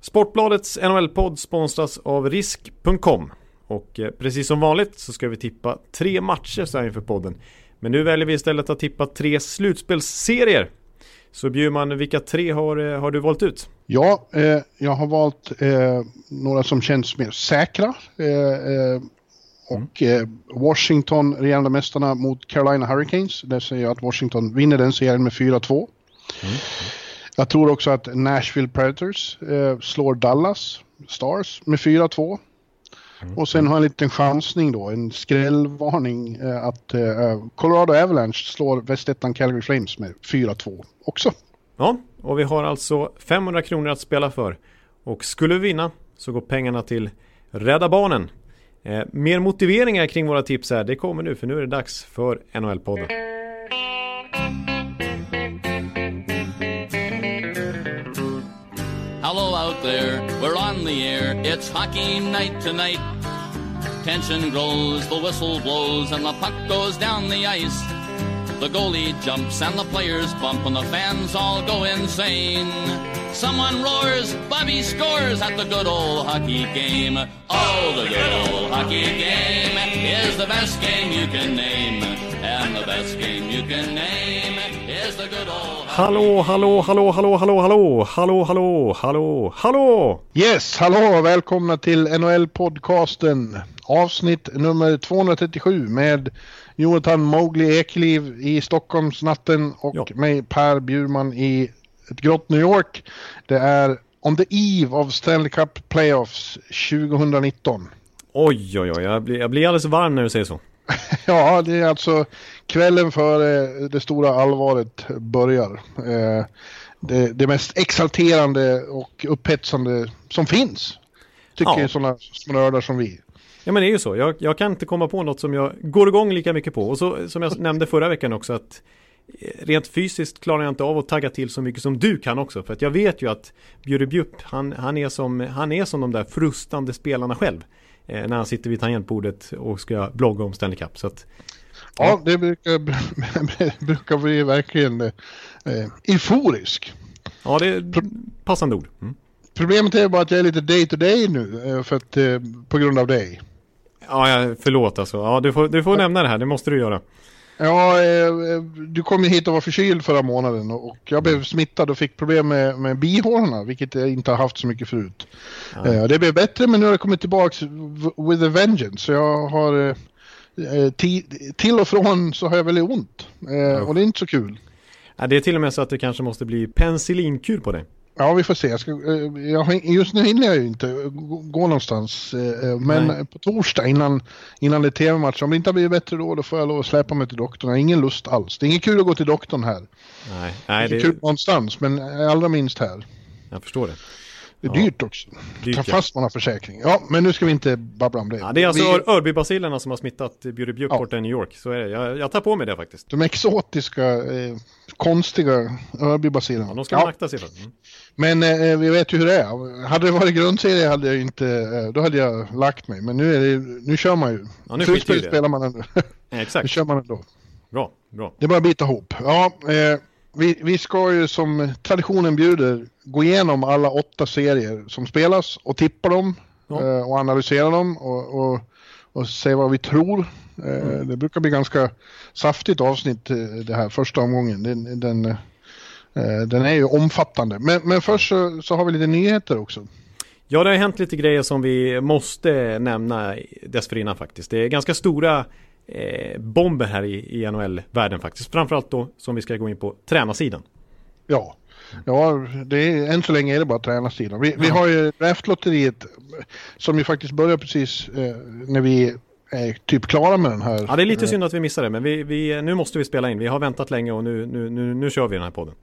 Sportbladets NHL-podd sponsras av risk.com och eh, precis som vanligt så ska vi tippa tre matcher så här inför podden. Men nu väljer vi istället att tippa tre slutspelsserier. Så Bjurman, vilka tre har, eh, har du valt ut? Ja, eh, jag har valt eh, några som känns mer säkra. Eh, eh och mm. Washington, regerande mästarna mot Carolina Hurricanes. Där säger jag att Washington vinner den serien med 4-2. Mm. Jag tror också att Nashville Predators eh, slår Dallas Stars med 4-2. Mm. Och sen har jag en liten chansning då, en skrällvarning eh, att eh, Colorado Avalanche slår Västettan Calgary Flames med 4-2 också. Ja, och vi har alltså 500 kronor att spela för. Och skulle vi vinna så går pengarna till Rädda Barnen. Eh, mer motiveringar kring våra tips här, det kommer nu för nu är det dags för NHL-podden. There, we're on the air. It's hockey night tonight. Tension grows, the whistle blows, and the puck goes down the ice. The goalie jumps and the players bump, and the fans all go insane. Someone roars, Bobby scores at the good old hockey game. Oh, the good old hockey game is the best game you can name. And the best game you can name is the good old Hallå, hallå, hallå, hallå, hallå, hallå, hallå, hallå, hallå, hallå! Yes, hallå, välkomna till NHL-podcasten. Avsnitt nummer 237 med Jonathan Mowgli Ekeliv i Stockholmsnatten och ja. mig Per Bjurman i ett grått New York. Det är On the Eve of Stanley Cup Playoffs 2019. Oj, oj, oj, jag blir, jag blir alldeles varm när du säger så. ja, det är alltså kvällen före det stora allvaret börjar. Eh, det, det mest exalterande och upphetsande som finns. Tycker ja. sådana små som vi. Ja men det är ju så. Jag, jag, kan inte komma på något som jag går igång lika mycket på. Och så som jag nämnde förra veckan också att eh, rent fysiskt klarar jag inte av att tagga till så mycket som du kan också. För att jag vet ju att Bjure Bjupp, han, han, är som, han är som de där frustande spelarna själv. Eh, när han sitter vid tangentbordet och ska blogga om Stanley Cup. Så att, ja. ja, det brukar, brukar bli verkligen eh, euforisk. Ja, det är passande ord. Mm. Problemet är bara att jag är lite day to day nu eh, för att, eh, på grund av dig. Ja, förlåt alltså. Ja, du får, du får nämna det här, det måste du göra. Ja, eh, du kom ju hit och var förkyld förra månaden och jag blev smittad och fick problem med, med bihålorna, vilket jag inte har haft så mycket förut. Ja. Det blev bättre, men nu har det kommit tillbaka with a vengeance. Så jag har till och från så har jag väldigt ont. Och det är inte så kul. Ja, det är till och med så att det kanske måste bli penicillinkur på dig. Ja, vi får se. Jag ska, eh, jag, just nu hinner jag ju inte gå någonstans. Eh, men Nej. på torsdag innan, innan det är tv-match, om det inte har blivit bättre då, då får jag lov att släppa mig till doktorn. Jag har ingen lust alls. Det är inget kul att gå till doktorn här. Nej. Nej det är det... kul någonstans, men allra minst här. Jag förstår det. Det är ja. dyrt också. Dyrt, Ta fast man har försäkring. Ja, men nu ska vi inte babbla om det. Ja, det är alltså vi... Örbybacilerna som har smittat ja. borta i New York. Så är det. Jag, jag tar på mig det faktiskt. De exotiska, eh, konstiga Örbybacilerna. Ja, de ska man akta sig för. Mm. Men eh, vi vet ju hur det är. Hade det varit grundserie hade jag inte, eh, då hade jag lagt mig. Men nu, är det, nu kör man ju. Ja, nu Slutspel spelar man ändå. Ja, exakt. nu kör man ändå. Bra, bra. Det är bara att bita ihop. Ja, eh, vi, vi ska ju som traditionen bjuder gå igenom alla åtta serier som spelas och tippa dem ja. eh, och analysera dem och, och, och se vad vi tror. Eh, mm. Det brukar bli ganska saftigt avsnitt eh, det här första omgången. Den, den, den är ju omfattande. Men, men först så, så, har vi lite nyheter också. Ja, det har hänt lite grejer som vi måste nämna dessförinnan faktiskt. Det är ganska stora eh, bomber här i, i NHL-världen faktiskt. Framförallt då som vi ska gå in på tränarsidan. Ja, ja det är, än så länge är det bara tränarsidan. Vi, vi har ju draftlotteriet som ju faktiskt börjar precis eh, när vi är typ klara med den här. Ja, det är lite synd att vi missade det, men vi, vi, nu måste vi spela in. Vi har väntat länge och nu, nu, nu, nu kör vi den här podden.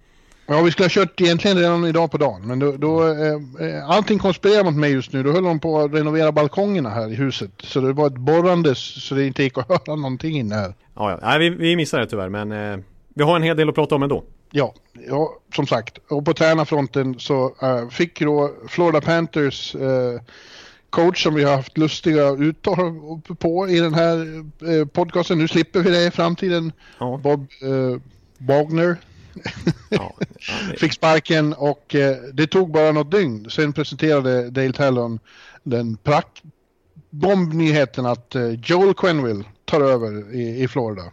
Ja, vi skulle ha kört egentligen redan idag på dagen, men då, då eh, eh, allting konspirerar mot mig just nu. Då höll de på att renovera balkongerna här i huset. Så det var ett borrande så det inte gick att höra någonting inne här. Ja, ja. Nej, vi, vi missade det tyvärr, men eh, vi har en hel del att prata om ändå. Ja, ja som sagt. Och på tränarfronten så äh, fick då Florida Panthers äh, coach som vi har haft lustiga uttal på i den här äh, podcasten. Nu slipper vi det i framtiden. Ja. Bob Wagner ja, det... Fick sparken och eh, det tog bara något dygn. Sen presenterade Dale Tallon den prack bombnyheten att eh, Joel Quenville tar över i, i Florida.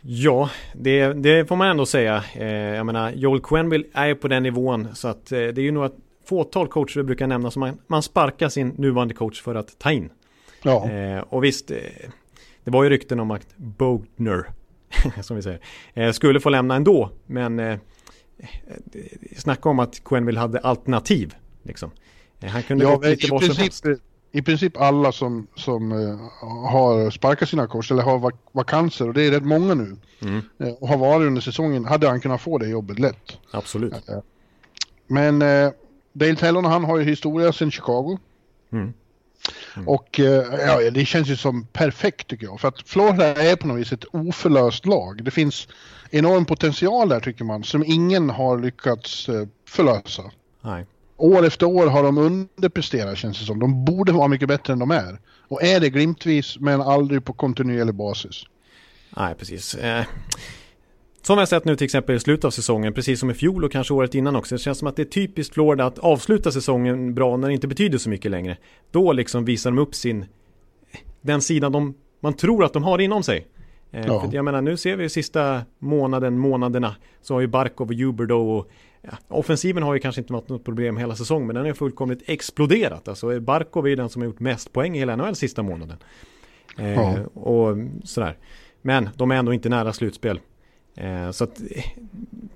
Ja, det, det, får man ändå säga. Eh, jag menar, Joel Quenville är på den nivån så att det är ju några fåtal coacher vi brukar nämna som man, man sparkar sin nuvarande coach för att ta in. Ja. Och visst, det var ju rykten om att Bogner, som vi säger, eh, skulle få lämna ändå. Men eh, snacka om att Quenville hade alternativ. Liksom. han kunde ja, lite vad som helst i princip alla som, som har sparkat sina kors eller har vak vakanser och det är rätt många nu mm. och har varit under säsongen hade han kunnat få det jobbet lätt. Absolut. Men Dale Tellon han har ju historia sedan Chicago. Mm. Mm. Och ja, det känns ju som perfekt tycker jag. För att Florida är på något vis ett oförlöst lag. Det finns enorm potential där tycker man som ingen har lyckats förlösa. Nej år efter år har de underpresterat känns det som. De borde vara mycket bättre än de är. Och är det glimtvis men aldrig på kontinuerlig basis. Nej, precis. Eh, som har sett nu till exempel i slutet av säsongen, precis som i fjol och kanske året innan också. Det känns som att det är typiskt Florida att avsluta säsongen bra när det inte betyder så mycket längre. Då liksom visar de upp sin, den sidan de, man tror att de har inom sig. Eh, ja. För jag menar, nu ser vi sista månaden, månaderna, så har ju Barkov och Huberdo och ja, offensiven har ju kanske inte varit något problem hela säsongen, men den har fullkomligt exploderat. Alltså Barkov är ju den som har gjort mest poäng i hela NHL sista månaden. Eh, ja. Och sådär. Men de är ändå inte nära slutspel. Eh, så att,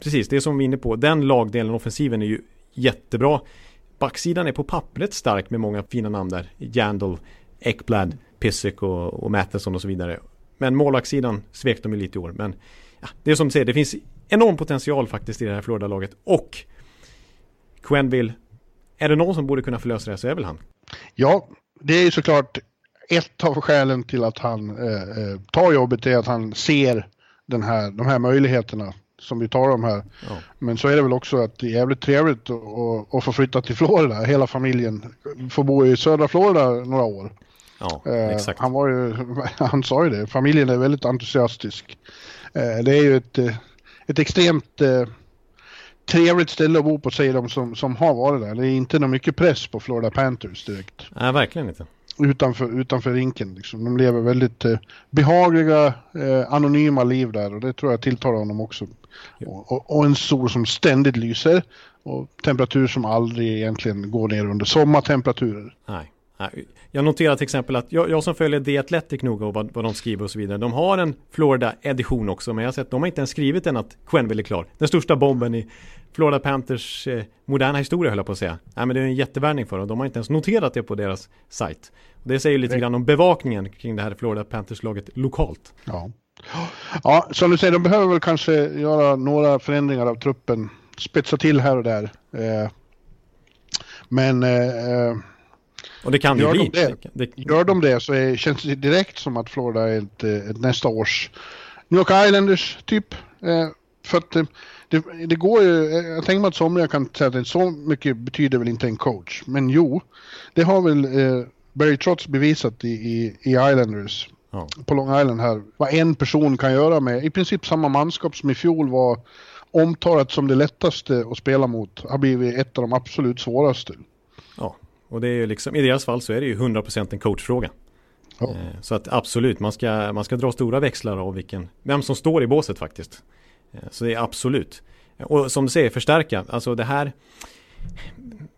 precis, det är som vi är inne på. Den lagdelen, offensiven, är ju jättebra. Backsidan är på pappret stark med många fina namn där. Jandal, Ekblad, Pissick och, och Matheson och så vidare. Men målvaktssidan svek de ju lite i år. Men ja, det är som du säger, det finns enorm potential faktiskt i det här Florida-laget. Och Quenville, är det någon som borde kunna förlösa det så är väl han. Ja, det är ju såklart ett av skälen till att han eh, eh tar jobbet är att han ser den här, de här möjligheterna som vi talar om här. Ja. Men så är det väl också att det är jävligt trevligt att, att få flytta till Florida. Hela familjen får bo i södra Florida några år. Ja, eh. Han, var ju, han sa ju det, familjen är väldigt entusiastisk. Eh, det är ju ett, eh, ett extremt eh, trevligt ställe att bo på säger de som, som har varit där. Det är inte någon mycket press på Florida Panthers direkt. Nej, verkligen inte. Utanför, utanför rinken liksom. De lever väldigt eh, behagliga, eh, anonyma liv där och det tror jag tilltalar honom också. Och, och, och, en sol som ständigt lyser och temperatur som aldrig egentligen går ner under sommartemperaturer. Nej. Jag noterar till exempel att jag, jag som följer The Athletic noga och vad, vad de skriver och så vidare. De har en Florida-edition också, men jag har sett de har inte ens skrivit än att Quenville är klar. Den största bomben i Florida Panthers eh, moderna historia höll jag på att säga. Nej men det är en jättevärvning för dem. De har inte ens noterat det på deras sajt. Det säger lite grann om bevakningen kring det här Florida Panthers-laget lokalt. Ja. ja, som du säger, de behöver väl kanske göra några förändringar av truppen. Spetsa till här och där. Eh, men eh, eh och det kan det ju bli. De Gör de det så är, känns det direkt som att Florida är ett, ett nästa års New York Islanders typ. Eh, för att eh, det, det, går ju, eh, jag tänker mig att somliga kan säga att så mycket betyder väl inte en coach. Men jo, det har väl eh, Barry Trotz bevisat i, i, i Islanders. Ja. På Long Island här. Vad en person kan göra med i princip samma manskap som i fjol var omtalat som det lättaste att spela mot har blivit ett av de absolut svåraste. Och det är ju liksom, i deras fall så är det ju 100% en coachfråga. Oh. Så att absolut, man ska, man ska dra stora växlar av vilken, vem som står i båset faktiskt. Eh, så det är absolut. Och som du säger, förstärka. Alltså det här,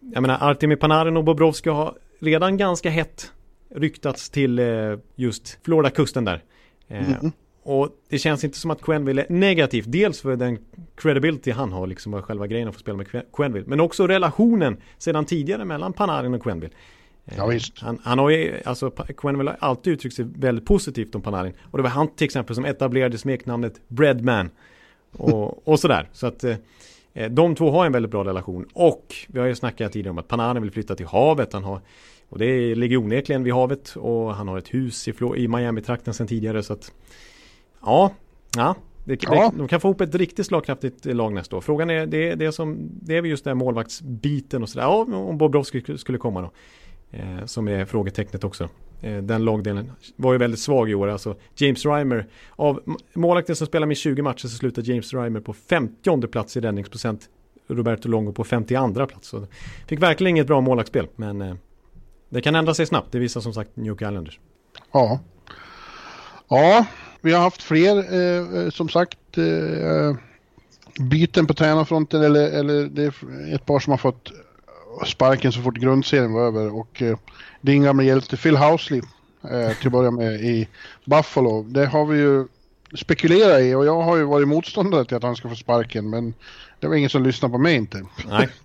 jag menar Artemi Panarin och Bobrovski har redan ganska hett ryktats till eh, just Florida-kusten där. Mm. Och det känns inte som att Quenville är negativt. Dels för den credibility han har, liksom och själva grejen att få spela med Quenville. Men också relationen sedan tidigare mellan Panarin och Quenville. Ja, visst. Han, han har ju, alltså Quenville har alltid uttryckt sig väldigt positivt om Panarin. Och det var han till exempel som etablerade smeknamnet Breadman. Och, och sådär. Så att eh, de två har en väldigt bra relation. Och vi har ju snackat tidigare om att Panarin vill flytta till havet. Han har, och det ligger onekligen vid havet. Och han har ett hus i, i Miami-trakten sedan tidigare. Så att Ja, ja. Det, ja. Det, de kan få ihop ett riktigt slagkraftigt lag nästa år. Frågan är, det, det, är, som, det är väl just den målvaktsbiten och sådär. Ja, om Bobrovski skulle komma då. Eh, som är frågetecknet också. Eh, den lagdelen var ju väldigt svag i år. Alltså James Reimer, av målvakten som spelar med 20 matcher så slutar James Reimer på 50 plats i räddningsprocent. Roberto Longo på 52 plats. Så fick verkligen inget bra målvaktsspel. Men eh, det kan ändra sig snabbt. Det visar som sagt New Islanders. Ja. Ja, vi har haft fler eh, som sagt eh, byten på tränarfronten eller, eller det är ett par som har fått sparken så fort grundserien var över och eh, din gamla hjälte Phil Housley eh, till att börja med i Buffalo. Det har vi ju spekulerat i och jag har ju varit motståndare till att han ska få sparken men det var ingen som lyssnade på mig inte. Nej.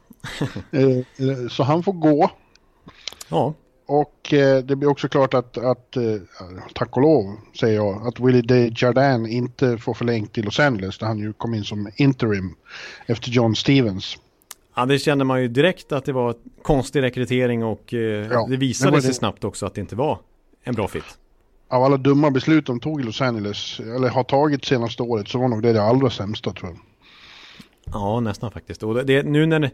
Eh, eh, så han får gå. Ja. Och eh, det blir också klart att, att eh, tack och lov säger jag, att Willie Desjardins inte får förlängt till Los Angeles där han ju kom in som interim efter John Stevens. Ja, det kände man ju direkt att det var konstig rekrytering och eh, ja, det visade det sig det... snabbt också att det inte var en bra fit. Av alla dumma beslut de tog i Los Angeles, eller har tagit senaste året, så var nog det det allra sämsta tror jag. Ja, nästan faktiskt. Och det, nu när,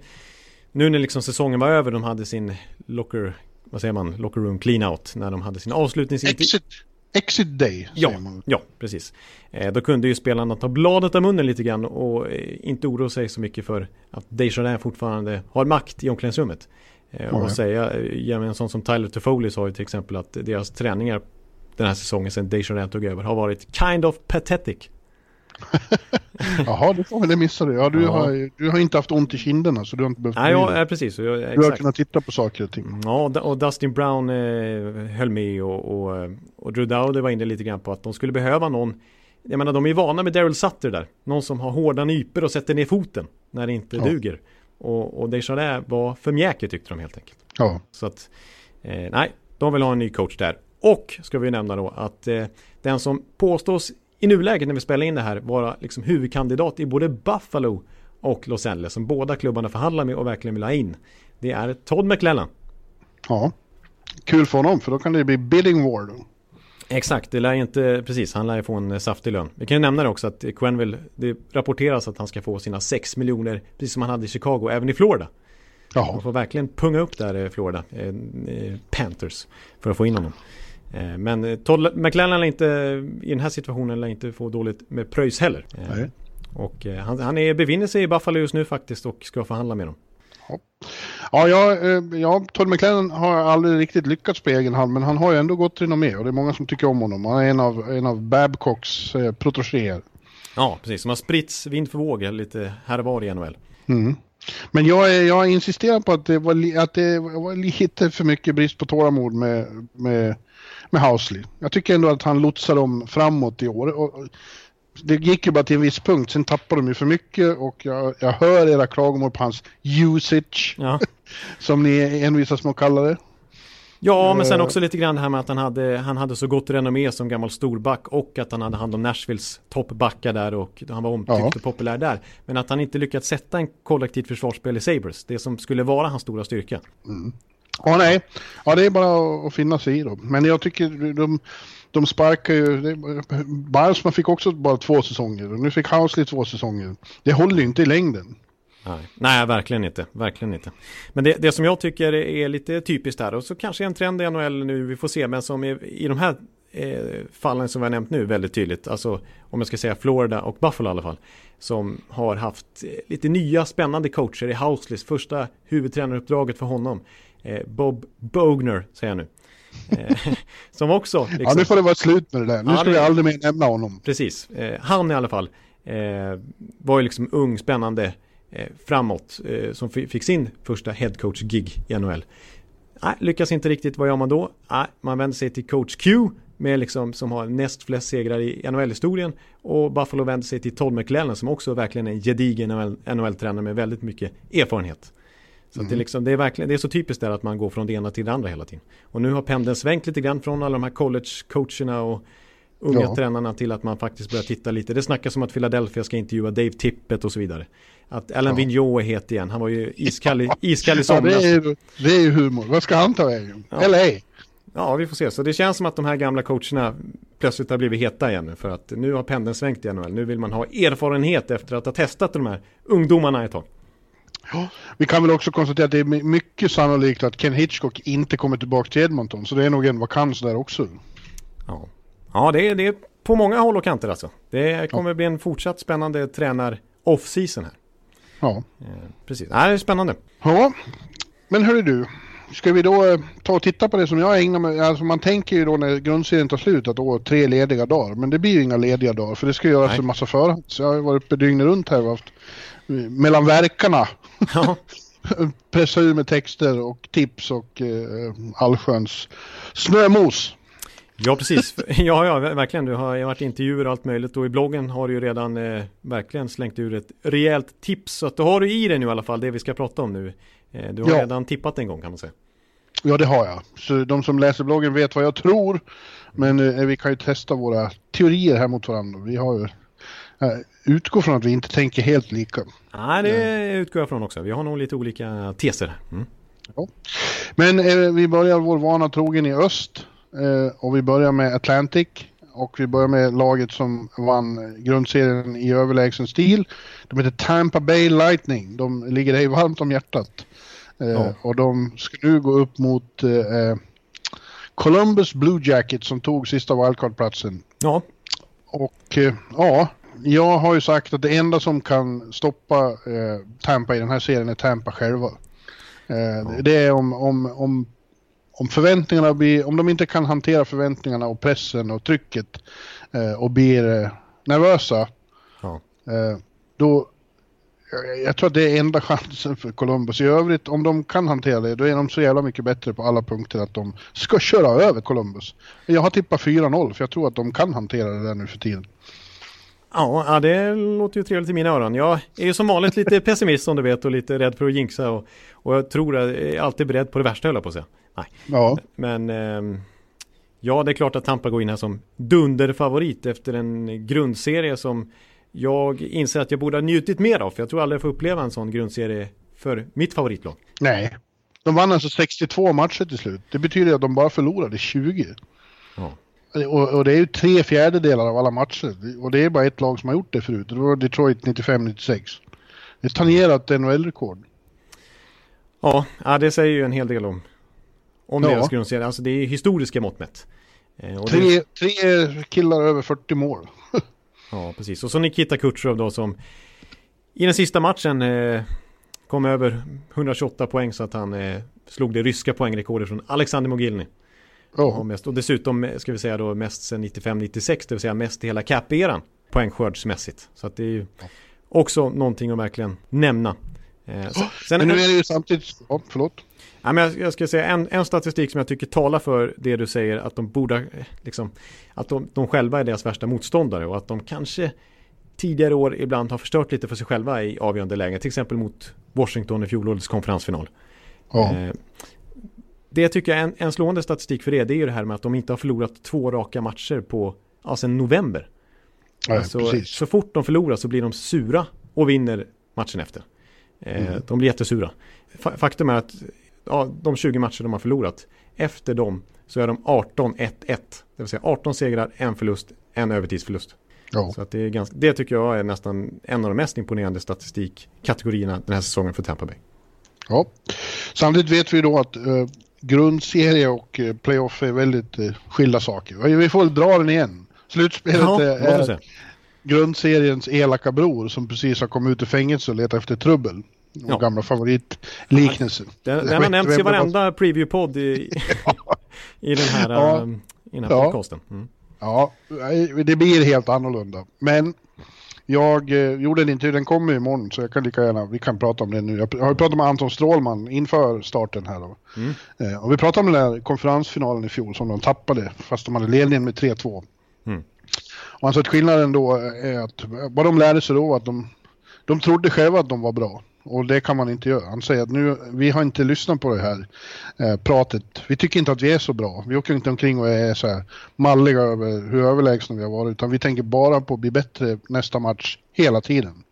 nu när liksom säsongen var över, de hade sin locker, vad säger man, locker room clean out, när de hade sin avslutningsintervju. Exit, exit day, ja, säger man. Ja, precis. Eh, då kunde ju spelarna ta bladet av munnen lite grann och eh, inte oroa sig så mycket för att Desjardins fortfarande har makt i omklädningsrummet. Eh, och säga, ja, en sån som Tyler Toffoli sa ju till exempel att deras träningar den här säsongen sedan Desjardins tog över har varit kind of pathetic. Jaha, det får det missade Ja, du, ja. Har, du har inte haft ont i kinderna så du har inte behövt Nej, ja, precis. Jag, du har kunnat titta på saker och ting. Ja, och Dustin Brown eh, höll med och, och, och Drew Dowdy var inne lite grann på att de skulle behöva någon jag menar de är vana med Daryl Sutter där. Någon som har hårda nyper och sätter ner foten när det inte ja. duger. Och, och Desjardins var för mjäkig tyckte de helt enkelt. Ja. Så att, eh, nej, de vill ha en ny coach där. Och ska vi nämna då att eh, den som påstås i nuläget när vi spelar in det här vara liksom huvudkandidat i både Buffalo och Los Angeles som båda klubbarna förhandlar med och verkligen vill ha in. Det är Todd McLellan. Ja, kul för honom för då kan det bli bidding war då. Exakt, det lär inte, precis, han lär få en saftig lön. Vi kan ju nämna det också att Quenville, det rapporteras att han ska få sina 6 miljoner, precis som han hade i Chicago, även i Florida. Jaha. Han får verkligen punga upp där i Florida, eh, eh, Panthers, för att få in honom. Eh, men Todd McLennan lär inte, i den här situationen, lär inte få dåligt med pröjs heller. Nej. Och han, han är, befinner sig i Buffalo just nu faktiskt och ska förhandla med dem. Ja, ja, jag, ja Todd McLennan har aldrig riktigt lyckats på egen hand men han har ju ändå gått renommé och det är många som tycker om honom. Han är en av, en av Babcocks eh, protégéer. Ja, precis. Som har spritts vind för våg lite här och var i NHL. Mm. Men jag, jag insisterar på att det, var, att det var lite för mycket brist på tålamod med, med, med Housley. Jag tycker ändå att han lotsar dem framåt i år. Och, det gick ju bara till en viss punkt, sen tappade de ju för mycket och jag, jag hör era klagomål på hans usage. Ja. som ni envisas med att kalla det. Ja, men sen eh. också lite grann det här med att han hade, han hade så gott renommé som gammal storback och att han hade hand om Nashvilles toppbackar där och han var omtyckt ja. och populär där. Men att han inte lyckats sätta en kollektivt försvarsspel i Sabres, det som skulle vara hans stora styrka. Mm. Ja, nej. Ja, det är bara att finna sig i dem. Men jag tycker de, de sparkar ju... Barsman fick också bara två säsonger och nu fick Housley två säsonger. Det håller ju inte i längden. Nej. Nej, verkligen inte. Verkligen inte. Men det, det som jag tycker är lite typiskt här och så kanske en trend i NHL nu, vi får se, men som är i de här eh, fallen som vi har nämnt nu väldigt tydligt, alltså om jag ska säga Florida och Buffalo i alla fall, som har haft eh, lite nya spännande coacher i Housleys första huvudtränaruppdraget för honom. Eh, Bob Bogner, säger jag nu. Eh, som också... Liksom, ja, nu får det vara slut med det där. Nu ja, ska det, vi aldrig mer nämna honom. Precis. Eh, han i alla fall var ju liksom ung, spännande framåt som fick sin första headcoach-gig i NHL. Nej, lyckas inte riktigt. Vad gör man då? Nej, man vänder sig till coach Q med liksom, som har näst flest segrar i NHL-historien och Buffalo vänder sig till Todd McLellan som också verkligen är en gedigen NHL-tränare med väldigt mycket erfarenhet. Så mm. det, är liksom, det, är verkligen, det är så typiskt där att man går från det ena till det andra hela tiden. Och nu har pendeln svängt lite grann från alla de här college-coacherna och unga ja. tränarna till att man faktiskt börjar titta lite. Det snackas om att Philadelphia ska intervjua Dave Tippett och så vidare. Att Alan ja. Vigneault är het igen. Han var ju iskall i, iskall i somras. Ja, det är, det är humor. Vad ska han ta vägen? Ja. LA? Ja, vi får se. Så det känns som att de här gamla coacherna plötsligt har blivit heta igen nu. För att nu har pendeln svängt i NHL. Nu vill man ha erfarenhet efter att ha testat de här ungdomarna ett tag. Ja, vi kan väl också konstatera att det är mycket sannolikt att Ken Hitchcock inte kommer tillbaka till Edmonton. Så det är nog en vakans där också. Ja, ja det, är, det är på många håll och kanter alltså. Det kommer ja. bli en fortsatt spännande tränar off-season här. Ja. Eh, precis, ja, det är spännande. Ja, men hörru du. Ska vi då eh, ta och titta på det som jag ägnar mig Alltså man tänker ju då när grundserien tar slut att då tre lediga dagar. Men det blir ju inga lediga dagar för det ska göras Nej. en massa förhand. Så jag har varit uppe dygnet runt här och haft eh, mellan verkarna. Ja. Pressa ur med texter och tips och eh, allsköns snömos. Ja, precis. Ja, ja, verkligen. Du har varit intervjuer och allt möjligt och i bloggen har du ju redan eh, verkligen slängt ur ett rejält tips. Så att du har du i dig nu i alla fall, det vi ska prata om nu. Eh, du har ja. redan tippat en gång kan man säga. Ja, det har jag. Så de som läser bloggen vet vad jag tror. Men eh, vi kan ju testa våra teorier här mot varandra. Vi har ju eh, utgår från att vi inte tänker helt lika. Nej, det utgår jag från också. Vi har nog lite olika teser. Mm. Ja. Men eh, vi börjar vår vana trogen i öst. Eh, och vi börjar med Atlantic. Och vi börjar med laget som vann grundserien i överlägsen stil. De heter Tampa Bay Lightning. De ligger dig varmt om hjärtat. Eh, ja. Och de ska nu gå upp mot eh, Columbus Blue Jackets som tog sista wildcard-platsen. Ja. Och eh, ja, jag har ju sagt att det enda som kan stoppa eh, Tampa i den här serien är Tampa själva. Eh. Det är om, om, om, om förväntningarna blir, om de inte kan hantera förväntningarna och pressen och trycket eh, och blir nervösa. Ja. då, jag tror att det är enda chansen för Columbus. I övrigt, om de kan hantera det, då är de så jävla mycket bättre på alla punkter att de ska köra över Columbus. Jag har tippat 4-0 för jag tror att de kan hantera det där nu för tiden. Ja, det låter ju trevligt i mina öron. Jag är ju som vanligt lite pessimist som du vet och lite rädd för att jinxa och, och jag tror att jag är alltid beredd på det värsta höll jag på att säga. Nej. Ja. Men eh, ja, det är klart att Tampa går in här som dunderfavorit efter en grundserie som jag inser att jag borde ha njutit mer av. För jag tror aldrig jag får uppleva en sån grundserie för mitt favoritlag. Nej, de vann alltså 62 matcher till slut. Det betyder att de bara förlorade 20. Ja. Och, och, det är ju tre fjärdedelar av alla matcher. Och det är bara ett lag som har gjort det förut. Det var Detroit 95-96. Det är tangerat NHL-rekord. Ja, ja, det säger ju en hel del om, om ja. deras grundserie. Alltså det är historiska mått mätt. Eh, tre, det... tre killar över 40 mål. Ja, precis. Och så Nikita Kutjerov då som i den sista matchen eh, kom över 128 poäng så att han eh, slog det ryska poängrekordet från Alexander Mogilny. Oh. Och, mest, och dessutom eh, ska vi säga då mest sen 95-96, det vill säga mest i hela cap-eran poängskördsmässigt. Så att det är ju också någonting att verkligen nämna. Eh, sen, men nu är det ju samtidigt, ja, förlåt. Ja, men jag, jag ska säga en, en statistik som jag tycker talar för det du säger att de borde, liksom, att de, de själva är deras värsta motståndare och att de kanske tidigare år ibland har förstört lite för sig själva i avgörande lägen. Till exempel mot Washington i fjolårets konferensfinal. Ja. Eh, det tycker jag är en, en slående statistik för det, det är ju det här med att de inte har förlorat två raka matcher på, ja, sen november. Ja, alltså, så fort de förlorar så blir de sura och vinner matchen efter. Eh, mm. De blir jättesura. Faktum är att ja, de 20 matcher de har förlorat, efter dem så är de 18-1-1. Det vill säga 18 segrar, en förlust, en övertidsförlust. Ja. Så att det, är ganska, det tycker jag är nästan en av de mest imponerande statistikkategorierna den här säsongen för Tampa Bay. Ja, samtidigt vet vi då att eh, grundserie och eh, playoff är väldigt eh, skilda saker. Vi får dra den igen. Slutspelet ja, är, grundseriens elaka bror som precis har kommit ut ur fängelse och letar efter trubbel ja. gamla favoritliknelse. Den, den har nämnts i varenda preview-podd i, i den här, ja. um, i den här ja. podcasten. Mm. Ja, det blir helt annorlunda. Men jag eh, gjorde en intervju, den kommer imorgon så jag kan lika gärna, vi kan prata om det nu. Jag har pratat med Anton Strålman inför starten här då. Mm. Eh, och vi pratade om den där konferensfinalen i fjol som de tappade fast de hade ledningen med 3-2. Mm. Och han sa att skillnaden då är att vad de lärde sig då var att de, de trodde själva att de var bra. Och det kan man inte göra. Han säger att nu, vi har inte lyssnat på det här eh, pratet. Vi tycker inte att vi är så bra. Vi åker inte omkring och är så här malliga över hur överlägsna vi har varit. Utan vi tänker bara på att bli bättre nästa match hela tiden.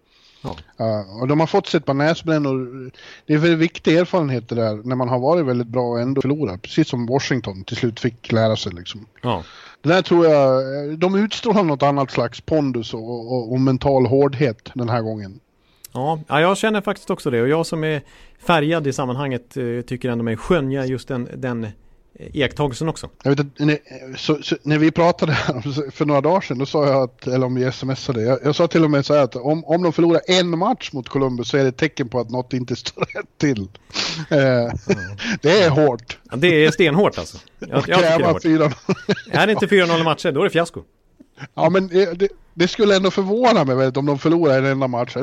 Ja. Uh, och de har fått sig ett par näsbrännor. Det är väldigt viktig erfarenhet det där när man har varit väldigt bra och ändå förlorat. Precis som Washington till slut fick lära sig liksom. Ja. Det där tror jag, de utstrålar något annat slags pondus och, och, och mental hårdhet den här gången. Ja, ja, jag känner faktiskt också det och jag som är färgad i sammanhanget eh, tycker ändå mig skönja just den, den iakttagelsen också. Jag vet när, så, så, när vi pratade för några dagar sedan, då sa jag att, eller om vi smsade, jag, jag sa till och med så här att om, om de förlorar en match mot Columbus så är det ett tecken på att något inte står rätt till. Eh, mm. det är hårt. Ja, det är stenhårt alltså. Jag, jag tycker det är, hårt. är det inte 4-0 matcher, då är det fiasko. Ja, men det, det, skulle ändå förvåna mig väldigt om de förlorar en enda match.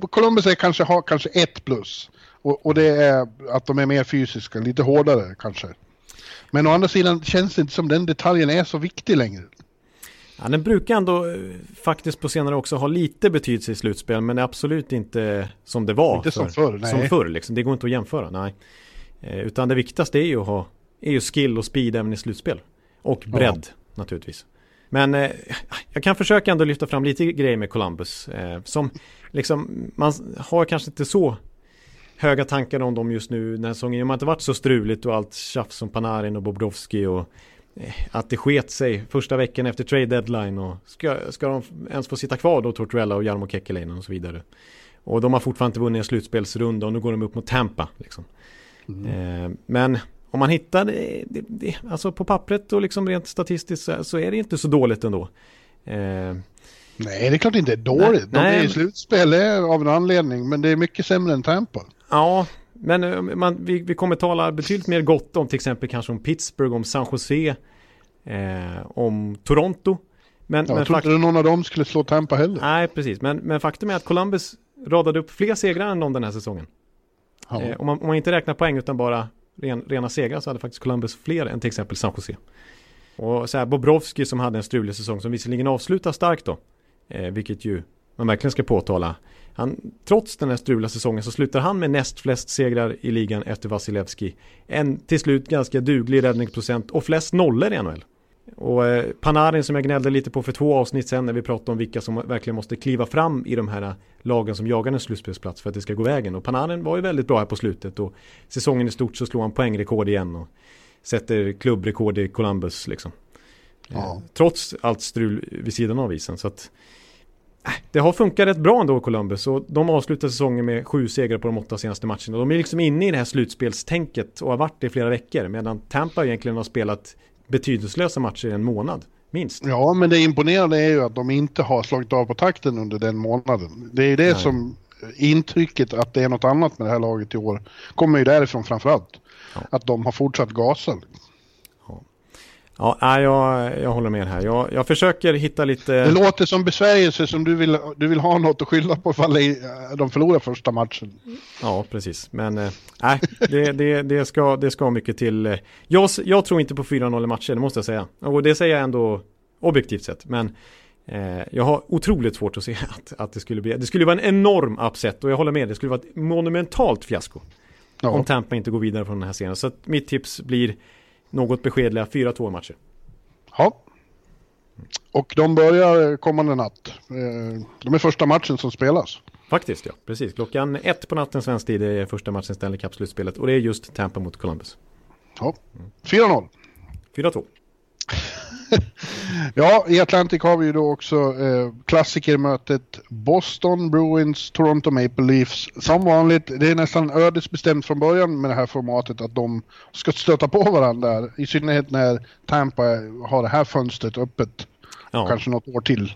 Columbus är kanske, har kanske ett plus. Och, och det är att de är mer fysiska, lite hårdare kanske. Men å andra sidan känns det inte som den detaljen är så viktig längre. Ja, den brukar ändå eh, faktiskt på senare också ha lite betydelse i slutspel men är absolut inte som det var. Inte som förr, nej. Som förr liksom. Det går inte att jämföra, nej. Eh, utan det viktigaste är ju att ha är ju skill och speed även i slutspel. Och bredd ja. naturligtvis. Men eh, jag kan försöka ändå lyfta fram lite grejer med Columbus. Eh, som liksom, man har kanske inte så höga tankar om dem just nu när säsongen har inte varit så struligt och allt tjafs som Panarin och Bobrovski och eh, att det sket sig första veckan efter trade deadline och ska, ska de ens få sitta kvar då Tortorella och Jarmo Kekkeläinen och så vidare. Och de har fortfarande inte vunnit en slutspelsrunda och nu går de upp mot Tampa. Liksom. Mm. Eh, men om man hittar det, det, det, alltså på pappret och liksom rent statistiskt så, så är det inte så dåligt ändå. Eh, Nej, det är klart det inte är dåligt. Nej, de är i slutspel av en anledning, men det är mycket sämre än Tampa. Ja, men eh, man, vi, vi kommer tala betydligt mer gott om till exempel kanske om Pittsburgh, om San Jose, eh, om Toronto. Men, ja, men jag tror inte någon av dem skulle slå Tampa heller. Nej, precis. Men, men faktum är att Columbus radade upp fler segrar än dem den här säsongen. Ja. Eh, om, man, om man inte räknar poäng utan bara ren, rena segrar så hade faktiskt Columbus fler än till exempel San Jose. Och så här Bobrovski som hade en strulig säsong som visserligen avslutar starkt då. Eh, vilket ju man verkligen ska påtala. Han, trots den här strula säsongen så slutar han med näst flest segrar i ligan efter Vasilevski. En till slut ganska duglig räddningsprocent och flest nollor i NHL. Och eh, Panarin som jag gnällde lite på för två avsnitt sen när vi pratade om vilka som verkligen måste kliva fram i de här lagen som jagar en slutspelsplats för att det ska gå vägen. Och Panarin var ju väldigt bra här på slutet och säsongen i stort så slår han poängrekord igen och sätter klubbrekord i Columbus liksom. Ja. Eh, trots allt strul vid sidan av isen. Så att det har funkat rätt bra ändå Columbus och de avslutar säsongen med sju segrar på de åtta senaste matcherna. De är liksom inne i det här slutspelstänket och har varit det i flera veckor medan Tampa egentligen har spelat betydelselösa matcher i en månad. Minst. Ja, men det imponerande är ju att de inte har slagit av på takten under den månaden. Det är det Nej. som intrycket att det är något annat med det här laget i år kommer ju därifrån framförallt. Ja. Att de har fortsatt gasa. Ja, jag, jag håller med här. Jag, jag försöker hitta lite... Det låter som besvärjelse som du vill, du vill ha något att skylla på ifall de förlorar första matchen. Ja, precis. Men äh, det, det, det, ska, det ska mycket till. Jag, jag tror inte på 4-0 i matcher, det måste jag säga. Och det säger jag ändå objektivt sett. Men eh, jag har otroligt svårt att se att, att det skulle bli... Det skulle vara en enorm upset och jag håller med. Det skulle vara ett monumentalt fiasko. Ja. Om Tampa inte går vidare från den här scenen. Så mitt tips blir något beskedliga 4-2 matcher. Ja. Och de börjar kommande natt. Eh, de är första matchen som spelas. Faktiskt ja, precis. Klockan ett på natten svensk tid är första matchen Stanley Cup-slutspelet. Och det är just Tampa mot Columbus. Ja, 4-0. 4-2. ja, i Atlantic har vi ju då också eh, klassikermötet Boston Bruins, Toronto Maple Leafs. Som vanligt, det är nästan ödesbestämt från början med det här formatet att de ska stöta på varandra. I synnerhet när Tampa har det här fönstret öppet. Ja. Kanske något år till.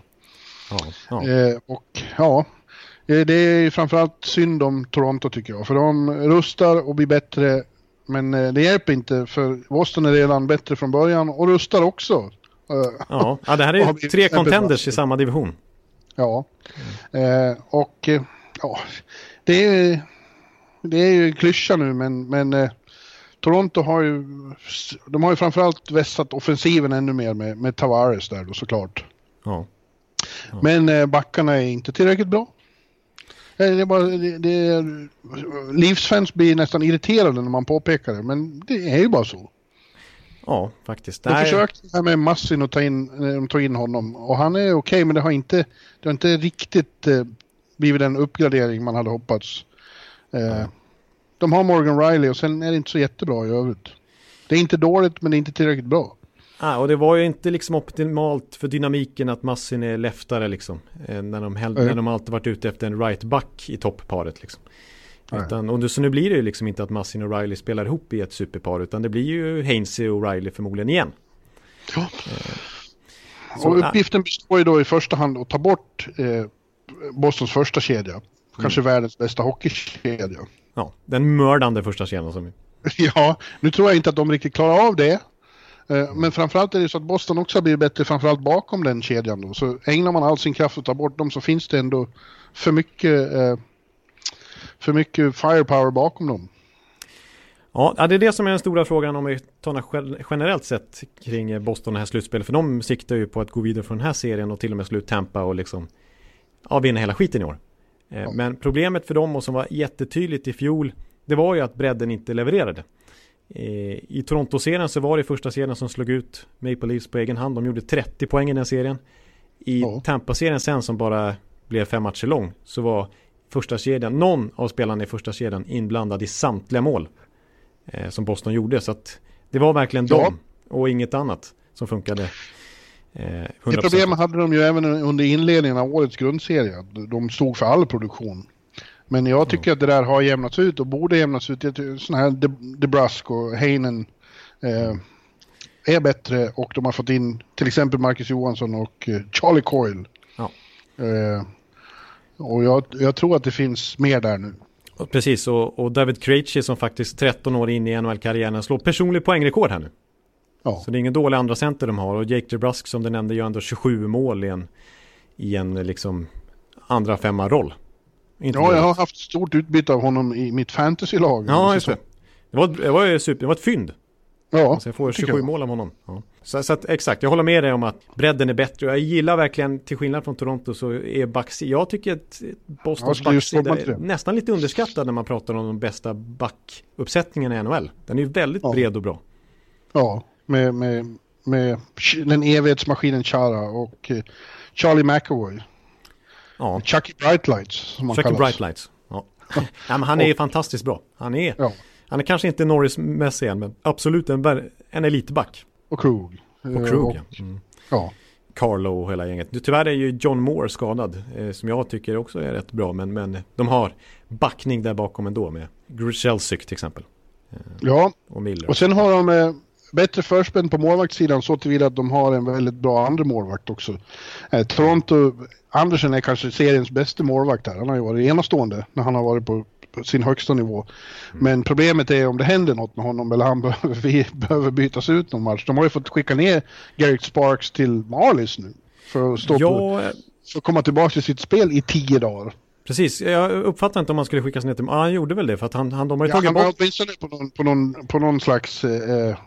Ja, ja. Eh, och ja, eh, det är framförallt synd om Toronto tycker jag. För de rustar och blir bättre men eh, det hjälper inte för Boston är redan bättre från början och rustar också. Ja, ja det här är ju tre contenders i samma division. Ja, mm. och ja, det är, det är ju klyscha nu men, men Toronto har ju, de har ju framförallt vässat offensiven ännu mer med, med Tavares där då såklart. Ja. ja. Men backarna är inte tillräckligt bra. Det är bara, det, det, livsfans blir nästan irriterade när man påpekar det, men det är ju bara så. Ja, faktiskt. De försökte här med Massin att ta in, de tog in honom och han är okej, okay, men det har inte, det har inte riktigt eh, blivit den uppgradering man hade hoppats. Eh, de har Morgan Riley och sen är det inte så jättebra i övrigt. Det är inte dåligt, men det är inte tillräckligt bra. Ah, och det var ju inte liksom optimalt för dynamiken att Massin är leftare liksom. Eh, när, de hell- när de alltid varit ute efter en right back i toppparet liksom. Utan, och så nu blir det ju liksom inte att Massin och Riley spelar ihop i ett superpar utan det blir ju Hainsey och Riley förmodligen igen. Ja. Så, och uppgiften består ju då i första hand att ta bort eh, Bostons första kedja. Kanske mm. världens bästa hockeykedja. Ja, den mördande första kedjan som... ja, nu tror jag inte att de riktigt klarar av det. Eh, men framförallt är det så att Boston också har blivit bättre framförallt bakom den kedjan då. Så ägnar man all sin kraft att ta bort dem så finns det ändå för mycket, eh, för mycket firepower bakom dem. Ja, det är det som är den stora frågan om vi tar generellt sett kring Boston och det här slutspelet. För de siktar ju på att gå vidare från den här serien och till och med slå ut Tampa och liksom ja, vinna hela skiten i år. Eh, ja. Men problemet för dem och som var jättetydligt i fjol, det var ju att bredden inte levererade. Eh, I Toronto-serien så var det första serien som slog ut Maple Leafs på egen hand. De gjorde 30 poäng i den serien. I ja. Tampa-serien sen som bara blev fem matcher lång så var första kedjan, någon av spelarna i första kedjan inblandad i samtliga mål eh, som Boston gjorde. Så att det var verkligen ja. dem och inget annat som funkade. Eh, det problemet hade de ju även under inledningen av årets grundserie. De stod för all produktion. Men jag tycker mm. att det där har jämnats ut och borde jämnas ut. Sådana här DeBrusk och Heinen eh, är bättre och de har fått in till exempel Marcus Johansson och eh, Charlie Coyle. Ja. Eh, och jag, jag, tror att det finns mer där nu. Precis, och, och David Krejci som faktiskt 13 år in i NHL-karriären slår personlig poängrekord här nu. Ja. Så det är ingen dålig andra center de har. Och Jake DeBrusk som du nämnde gör ändå 27 mål i en, i en liksom andra femma roll. Inte ja, jag har haft stort utbyte av honom i mitt fantasylag. Ja, just det. Det var, det var, super, det var ett fynd. Ja, alltså jag får 27 jag. mål av honom. Ja. Så, så att, exakt, jag håller med dig om att bredden är bättre. Jag gillar verkligen, till skillnad från Toronto, så är backsidan, jag tycker att Bostons ja, backsida är nästan lite underskattad när man pratar om de bästa backuppsättningarna i NHL. Den är ju väldigt ja. bred och bra. Ja, med, med, med den evighetsmaskinen Chara och eh, Charlie McAvoy. Ja. Chucky Brightlights som man Chucky kallas. Brightlights. Ja. ja men han är fantastiskt bra. Han är, ja. Han är kanske inte Norris-mässig än, men absolut en, en elitback. Och Krug. Och Krug, och, ja. Mm. ja. Carlo och hela gänget. Tyvärr är ju John Moore skadad, eh, som jag tycker också är rätt bra, men, men de har backning där bakom ändå med Grzelcyk till exempel. Eh, ja, och, Miller. och sen har de eh, bättre förspänn på målvaktssidan så tillvida att de har en väldigt bra andra målvakt också. Eh, Toronto, Andersen är kanske seriens bästa målvakt här. Han har ju varit enastående när han har varit på sin högsta nivå. Mm. Men problemet är om det händer något med honom eller han behöver, behöver bytas ut någon match. De har ju fått skicka ner Garrick Sparks till Marlies nu. För att, stå ja, på, för att komma tillbaka till sitt spel i tio dagar. Precis, jag uppfattar inte om han skulle skickas ner till... Ja, han gjorde väl det för att han, han de har ju ja, tagit han bort... Han var åtminstone på någon, på någon, på någon slags eh,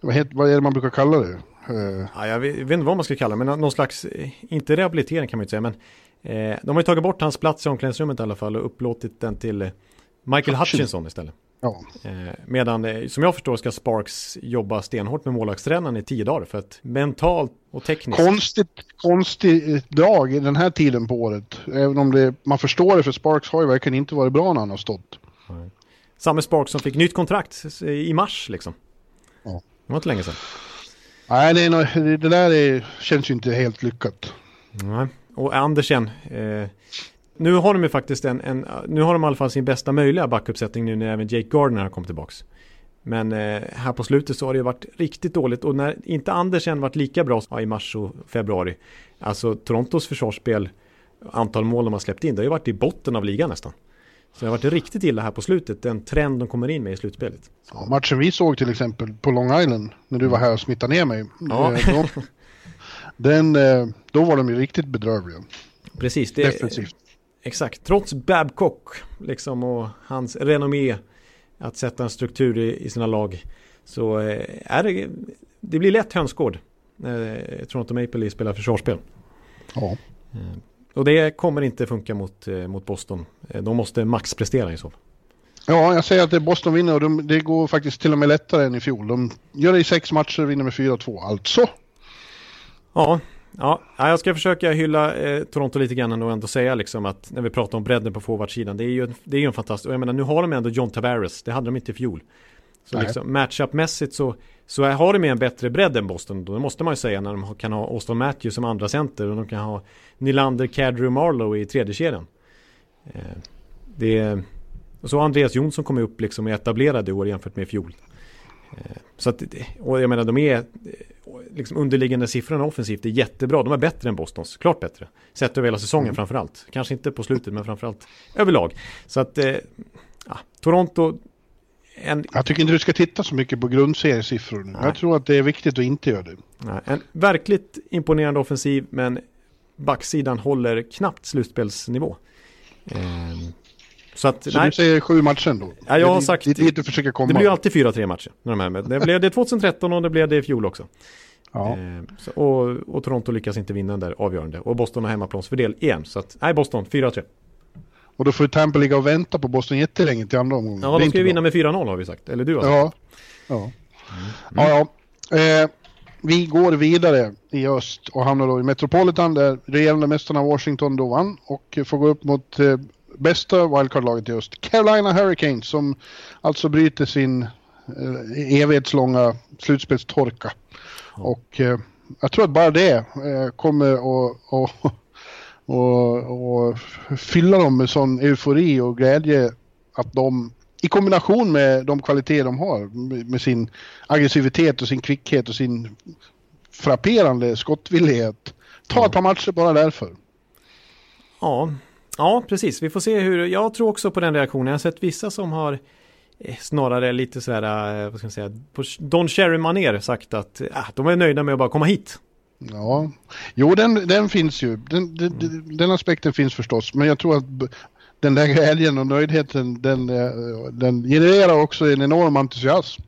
vad, heter, vad är det man brukar kalla det? Uh... Ja, jag vet, inte vad man ska kalla det, men någon slags, eh, inte rehabilitering kan man inte säga, men eh, de har ju tagit bort hans plats i omklädningsrummet i alla fall och upplåtit den till eh, Michael Hutchinson istället. Ja. Eh, medan, eh, som jag förstår, ska Sparks jobba stenhårt med målvaktstränaren i tio dagar för att mentalt och tekniskt. Konstigt, konstig dag i den här tiden på året. Även om det, man förstår det, för Sparks har ju verkligen inte varit bra när han har stått. Nej. Samma Sparks som fick nytt kontrakt i mars liksom. Ja. Det var inte länge sedan. Nej, det, är det där är, känns ju inte helt lyckat. Nej, och Andersen. Eh, nu har de ju faktiskt en, en, nu har de i alla fall sin bästa möjliga backuppsättning nu när även Jake Gardner har kommit tillbaks. Men eh, här på slutet så har det varit riktigt dåligt och när inte Andersen varit lika bra ja, i mars och februari. Alltså Torontos försvarsspel, antal mål de har släppt in, det har ju varit i botten av ligan nästan. Så det har varit riktigt illa här på slutet, den trend de kommer in med i slutspelet. Ja, matchen vi såg till exempel på Long Island, när du var här och smittade ner mig. Ja. Eh, då, den, eh, då var de ju riktigt bedrövliga. Precis. Det, Defensivt. Exakt, trots Babcock liksom, och hans renommé att sätta en struktur i, i sina lag så eh, är det, det blir lätt hönsgård när Toronto Maple Leafs spelar försvarsspel. Ja. Och det kommer inte funka mot, eh, mot Boston. Eh, de måste maxprestera i så fall. Ja, jag säger att det Boston vinner och de, det går faktiskt till och med lättare än i fjol. De gör det i sex matcher och vinner med 4-2, alltså. Ja, ja, jag ska försöka hylla eh, Toronto lite grann och ändå säga liksom att när vi pratar om bredden på forwardsidan, det är ju det är ju en fantastisk, och jag menar nu har de ändå John Tavares, det hade de inte i fjol. Så liksom matchup-mässigt så, så har de en bättre bredd än Boston. Då måste man ju säga när de kan ha Austin Matthews som andra center och de kan ha Nylander, Kadri och Marlowe i tredje kedjan. Eh, det och så Andreas Jonsson kommit upp liksom i etablerade år jämfört med i fjol. Eh, så att, och jag menar de är liksom underliggande siffrorna offensivt är jättebra. De är bättre än Bostons, klart bättre. Sett över hela säsongen mm. framförallt. Kanske inte på slutet men framförallt överlag. Så att eh, ja, Toronto en... Jag tycker inte du ska titta så mycket på grundseriesiffror. Jag tror att det är viktigt att inte göra det. Nej, en verkligt imponerande offensiv men backsidan håller knappt slutspelsnivå. Ehm, så att, så nej. du säger sju matcher ändå? Ja, jag har sagt... Det, det, försöka komma. det blir ju alltid fyra, tre matcher. När de här med. Det blev det 2013 och det blev det i fjol också. Ja. Så, och, och, Toronto lyckas inte vinna den där avgörande. Och Boston har hemmaplansfördel igen. Så att, nej, Boston 4-3. Och då får Tampa ligga och vänta på Boston jättelänge till andra omgången. Ja, de ska ju vinna med 4-0 har vi sagt. Eller du har sagt. Ja. Ja. Mm. ja, ja. Eh, vi går vidare i öst och hamnar då i Metropolitan där regerande mästarna Washington då vann och får gå upp mot eh, bästa wildcard-laget i öst. Carolina Hurricanes som alltså bryter sin eh, evighetslånga slutspelstorka. Ja. Och eh, jag tror att bara det eh, kommer att och, och fylla dem med sån eufori och glädje att de i kombination med de kvaliteter de har med sin aggressivitet och sin kvickhet och sin frapperande skottvillighet. Ta ett par matcher bara därför. Ja, ja precis. Vi får se hur, jag tror också på den reaktionen. Jag har sett vissa som har eh, snarare lite sådär, eh, vad ska man säga, på Don Cherry-manér sagt att äh, de är nöjda med att bara komma hit. Ja, jo den, den finns ju. Den, den, mm. den, aspekten finns förstås. Men jag tror att den där glädjen och nöjdheten den, eh, den genererar också en enorm entusiasm.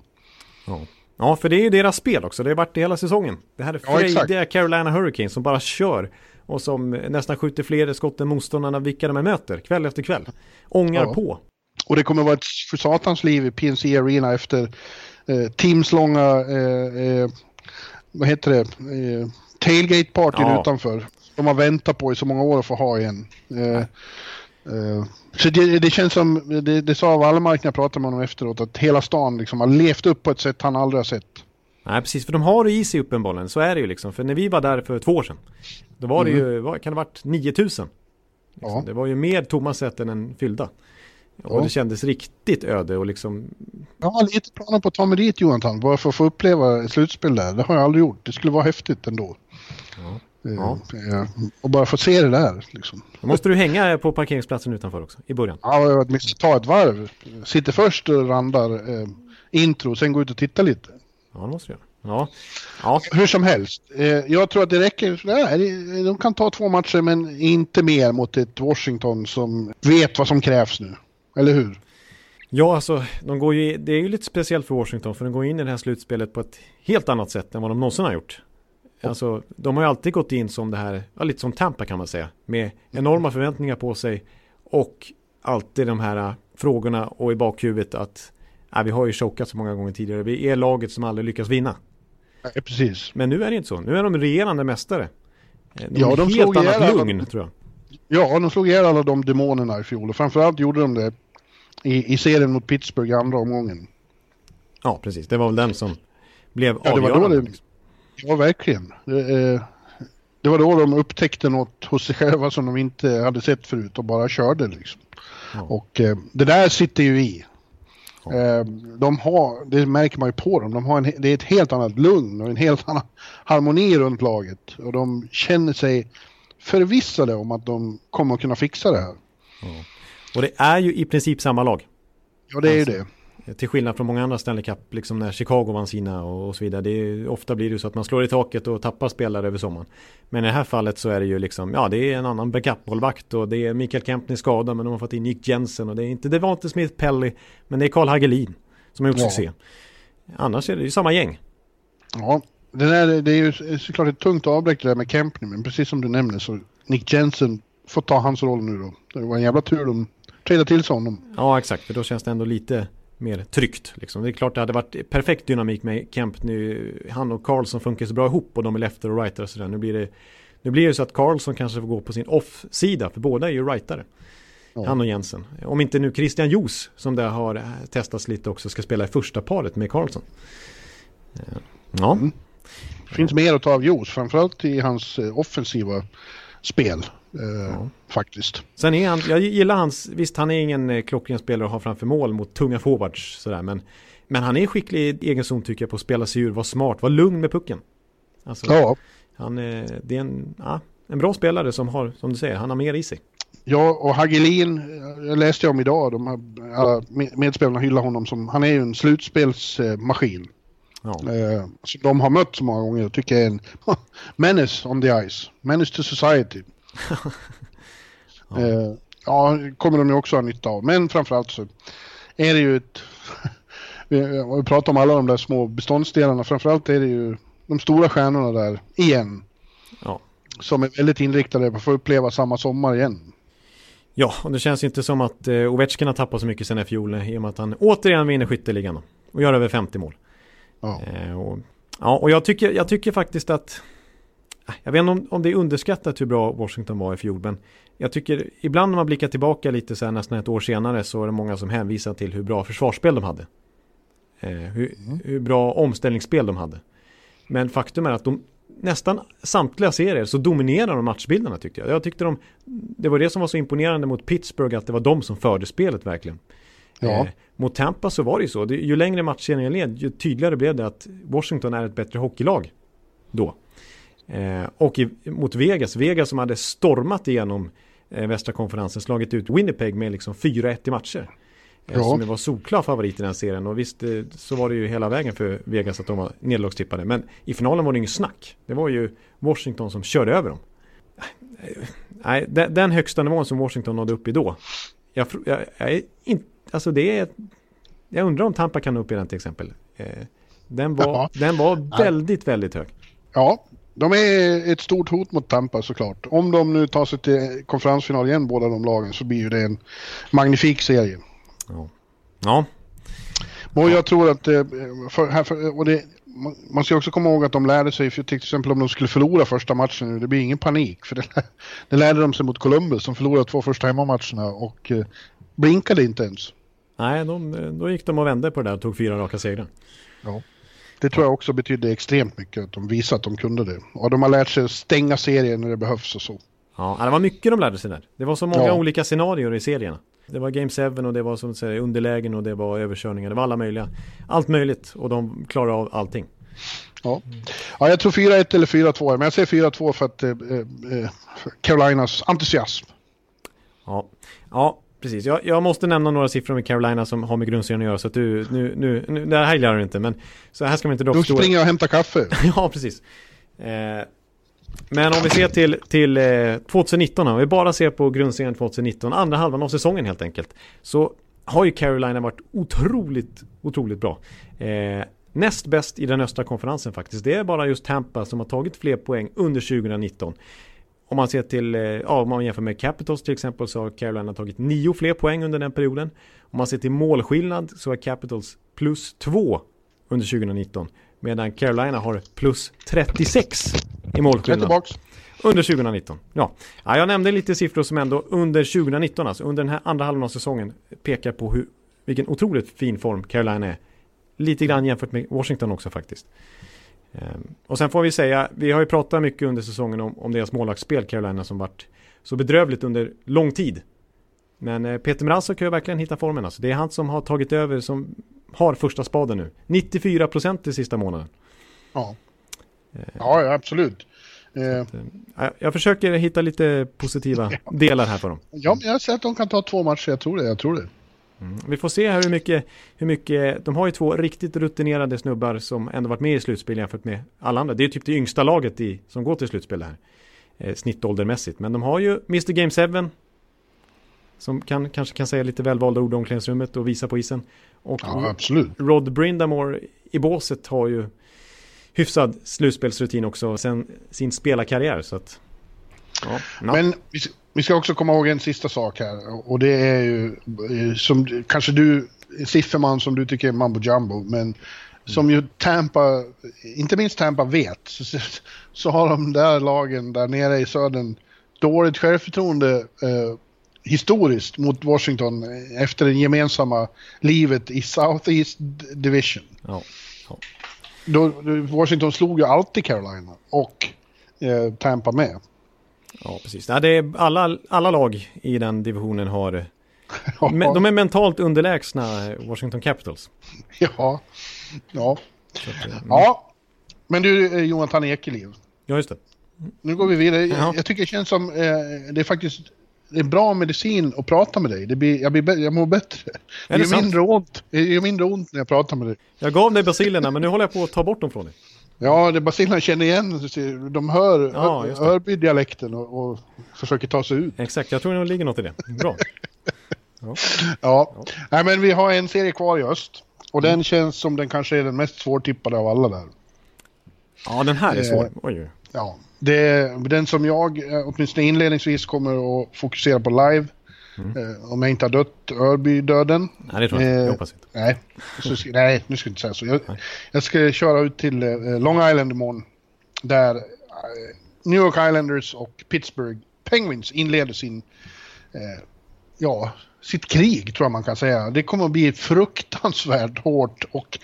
Ja. ja, för det är ju deras spel också. Det har varit det hela säsongen. Det här är frejdiga ja, Carolina Hurricanes som bara kör. Och som nästan skjuter fler skott än motståndarna vilka de möter. Kväll efter kväll. Ångar ja. på. Och det kommer vara ett för satans liv i PNC Arena efter eh, Teams långa eh, eh, vad heter det, eh, tailgate-partyn ja. utanför. De har väntat på i så många år att få ha igen. Eh, eh, så det, det, känns som, det, det sa Wallmark när jag pratade med honom efteråt, att hela stan liksom har levt upp på ett sätt han aldrig har sett. Nej precis, för de har det i sig uppenbarligen, så är det ju liksom. För när vi var där för två år sedan, då var det mm. ju, vad, kan det ha varit 9000? Liksom. Ja. Det var ju mer tomma säten än fyllda. Och ja. det kändes riktigt öde och liksom... Jag har lite planer på att ta mig dit Jonathan, bara för att få uppleva ett slutspel där. Det har jag aldrig gjort. Det skulle vara häftigt ändå. Ja. Eh, ja. Eh, och bara få se det där. Liksom. Då måste du hänga på parkeringsplatsen utanför också, i början. Ja, åtminstone ta ett varv. Sitter först och randar eh, intro, sen gå ut och titta lite. Ja, det måste göra. Ja. ja. Hur som helst. Eh, jag tror att det räcker. De kan ta två matcher men inte mer mot ett Washington som vet vad som krävs nu. Eller hur? Ja, alltså, de går ju, det är ju lite speciellt för Washington för de går in i det här slutspelet på ett helt annat sätt än vad de någonsin har gjort. Alltså, de har ju alltid gått in som det här, ja, lite som Tampa kan man säga, med enorma förväntningar på sig och alltid de här äh, frågorna och i bakhuvudet att vi har ju chokat så många gånger tidigare, vi är laget som aldrig lyckas vinna. Ja, precis. Men nu är det inte så, nu är de regerande mästare. De ja, de helt annat lugn, tror jag. Ja, de slog ihjäl alla de demonerna i fjol och framförallt gjorde de det i, i serien mot Pittsburgh i andra omgången. Ja, precis. Det var väl den som blev ja, avgörande. Det var det, liksom. ja, verkligen. Det, eh, det, var då de upptäckte något hos sig själva som de inte hade sett förut och bara körde liksom. Ja. Och eh, det där sitter ju i. Eh, de har, det märker man ju på dem, de har en, det är ett helt annat lugn och en helt annan harmoni runt laget. Och de känner sig förvissade om att de kommer att kunna fixa det här. Ja. Och det är ju i princip samma lag. Ja, det är alltså, ju det. Till skillnad från många andra Stanley Cup, liksom när Chicago vann sina och, och så vidare. Det är, ofta blir det så att man slår i taket och tappar spelare över sommaren. Men i det här fallet så är det ju liksom, ja det är en annan backup-målvakt och det är Mikael Kempney skadad men de har fått in Nick Jensen och det är inte Devante Smith Pelly men det är Karl Hagelin som har gjort ja. succé. Annars är det ju samma gäng. Ja, det, där, det är ju såklart ett tungt avbräck det där med Kempney men precis som du nämner så Nick Jensen får ta hans roll nu då. Det var en jävla tur de tradade till sig honom. Ja, exakt. För då känns det ändå lite mer tryggt. Liksom. Det är klart det hade varit perfekt dynamik med Kemp nu. Han och Carlson funkar så bra ihop och de är lefter och righter och sådär. Nu blir det nu blir det så att Carlson kanske får gå på sin off-sida, för båda är ju rightare. Ja. Han och Jensen. Om inte nu Christian Jos som det har testats lite också ska spela i första paret med Karlsson. Ja. Mm. Det finns mer att ta av Jos, framförallt i hans offensiva spel. Eh, ja. Faktiskt. Sen är han, jag gillar hans, visst han är ingen eh, klockren spelare att ha framför mål mot tunga forwards sådär, men, men han är skicklig i egen zon tycker jag på att spela sig ur, vara smart, vara lugn med pucken. Alltså, ja. Han, det är en, ja, en bra spelare som har, som du säger, han har mer i sig. Ja, och Hagelin, jag läste om idag, de här, alla medspelarna hyllar honom som, han är ju en slutspelsmaskin. Ja. Eh, som de har mött så många gånger, jag tycker är en menace on the ice, menace to society. Ja. Eh, ja, kommer de ju också ha nytta av, men framförallt så är det ju ett, vi pratar om alla de där små beståndsdelarna, framförallt är det ju de stora stjärnorna där igen. Ja. Som är väldigt inriktade på att få uppleva samma sommar igen. Ja, och det känns inte som att eh, Ovechkin har tappat så mycket sen i fjol i och med att han återigen vinner skytteligan och gör över 50 mål. Ja. Eh, och, ja, och jag tycker, jag tycker faktiskt att jag vet inte om, om det är underskattat hur bra Washington var i fjol, men jag tycker ibland när man blickar tillbaka lite så här nästan ett år senare så är det många som hänvisar till hur bra försvarsspel de hade. Eh, hur, mm. hur, bra omställningsspel de hade. Men faktum är att de nästan samtliga serier så dominerar de matchbilderna tyckte jag. Jag tyckte de, det var det som var så imponerande mot Pittsburgh att det var de som förde spelet verkligen. Ja. Eh, mot Tampa så var det ju så. Det, ju längre matchserien led, ju tydligare blev det att Washington är ett bättre hockeylag då. Eh, och i, mot Vegas, Vegas som hade stormat igenom eh, västra konferensen, slagit ut Winnipeg med liksom 4-1 i matcher. Eh, ja. Som var solklar favorit i den serien och visst eh, så var det ju hela vägen för Vegas att de var nederlagstippade. Men i finalen var det inget snack. Det var ju Washington som körde över dem. Eh, nej, den högsta nivån som Washington nådde upp i då. Jag, jag, jag inte alltså det är, jag undrar om Tampa kan nå upp i den till exempel. Eh, den var, ja. den var väldigt, väldigt hög. Ja, de är ett stort hot mot Tampa såklart. Om de nu tar sig till konferensfinal igen båda de lagen så blir ju det en magnifik serie. Ja. ja. Och jag tror att eh, för, här, för, och det, man ska också komma ihåg att de lärde sig, för till exempel om de skulle förlora första matchen nu, det blir ingen panik. För det, det lärde de sig mot Columbus som förlorade två första hemmamatcherna och eh, blinkade inte ens. Nej, de, då gick de och vände på det där och tog fyra raka segrar. Ja. Det tror jag också betydde extremt mycket att de visade att de kunde det. Och de har lärt sig att stänga serien när det behövs och så. Ja, det var mycket de lärde sig där. Det var så många ja. olika scenarier i serierna. Det var Game 7 och det var som säger underlägen och det var överkörningar. Det var alla möjliga. Allt möjligt och de klarade av allting. Ja, ja jag tror 4-1 eller 4-2. Men jag säger 4-2 för att eh, eh, Carolinas entusiasm. Ja, ja precis. Jag, jag, måste nämna några siffror med Carolina som har med grundserien att göra. Så att du, nu, nu, nu det här gillar du inte. Men så här ska man inte dra Då springer jag och hämtar kaffe. ja, precis. Eh, men om vi ser till, till eh, 2019, om vi bara ser på grundserien 2019, andra halvan av säsongen helt enkelt. Så har ju Carolina varit otroligt, otroligt bra. Eh, näst bäst i den östra konferensen faktiskt. Det är bara just Tampa som har tagit fler poäng under 2019. Om man ser till, eh, ja, om man jämför med Capitals till exempel så har Carolina tagit nio fler poäng under den perioden. Om man ser till målskillnad så är Capitals plus två under 2019. Medan Carolina har plus 36 i målskillnad. Under 2019. Ja. ja, jag nämnde lite siffror som ändå under 2019, alltså under den här andra halvan av säsongen, pekar på hur, vilken otroligt fin form Carolina är. Lite grann jämfört med Washington också faktiskt. Ehm, och sen får vi säga, vi har ju pratat mycket under säsongen om, om deras målvaktsspel, Carolina, som varit så bedrövligt under lång tid. Men eh, Peter Mrazov kan ju verkligen hitta formen. Alltså. Det är han som har tagit över, som har första spaden nu. 94 procent i sista månaden. Ja, eh. ja absolut. Att, eh, jag försöker hitta lite positiva delar här för dem. Ja, men jag säger att de kan ta två matcher, jag tror det. Jag tror det. Mm. Vi får se hur mycket, hur mycket, de har ju två riktigt rutinerade snubbar som ändå varit med i slutspel jämfört med alla andra. Det är typ det yngsta laget i, som går till slutspel här. Eh, snittåldermässigt. Men de har ju Mr Game 7. Som kan, kanske kan säga lite välvalda ord i omklädningsrummet och visa på isen. Och ja, absolut. Rod Brindamore i båset har ju hyfsad slutspelsrutin också sen sin spelarkarriär. Så att, ja, Men vi ska också komma ihåg en sista sak här och det är ju eh, som kanske du, sifferman som du tycker är mambo jumbo, men som ju Tampa, inte minst Tampa vet, så, så har de där lagen där nere i södern dåligt självförtroende eh, historiskt mot Washington efter det gemensamma livet i Southeast Division. Ja. ja. Då, Washington slog ju alltid Carolina och eh, Tampa med. Ja, precis. Ja, det är alla, alla lag i den divisionen har... Men, de är mentalt underlägsna Washington Capitals. Ja, ja. Att, mm. Ja, men du eh, Jonathan Ekeliv. Ja, just det. Nu går vi vidare. Jaha. Jag tycker det känns som eh, det är faktiskt det är bra medicin att prata med dig. Det blir, jag, blir, jag mår bättre. Är det, det gör mindre ont, det gör mindre ont när jag pratar med dig. Jag gav dig basilerna men nu håller jag på att ta bort dem från dig. Ja, det basilerna känner igen. De hör ja, Örby-dialekten och, och, försöker ta sig ut. Exakt, jag tror det ligger något i det. Bra. ja. ja. Nej, men vi har en serie kvar i öst. Och mm. den känns som den kanske är den mest svårtippade av alla där. Ja, den här är svår. Eh, Oj. Ja, det är den som jag eh, åtminstone inledningsvis kommer att fokusera på live. Mm. Eh, om jag inte har dött Örby-döden. Nej, det tror jag inte. Jag hoppas inte. Nej, så, nej nu ska jag inte säga så. Jag, jag ska köra ut till eh, Long Island imorgon. Där eh, New York Islanders och Pittsburgh Penguins inleder sin, eh, ja, sitt krig tror jag man kan säga. Det kommer att bli fruktansvärt hårt och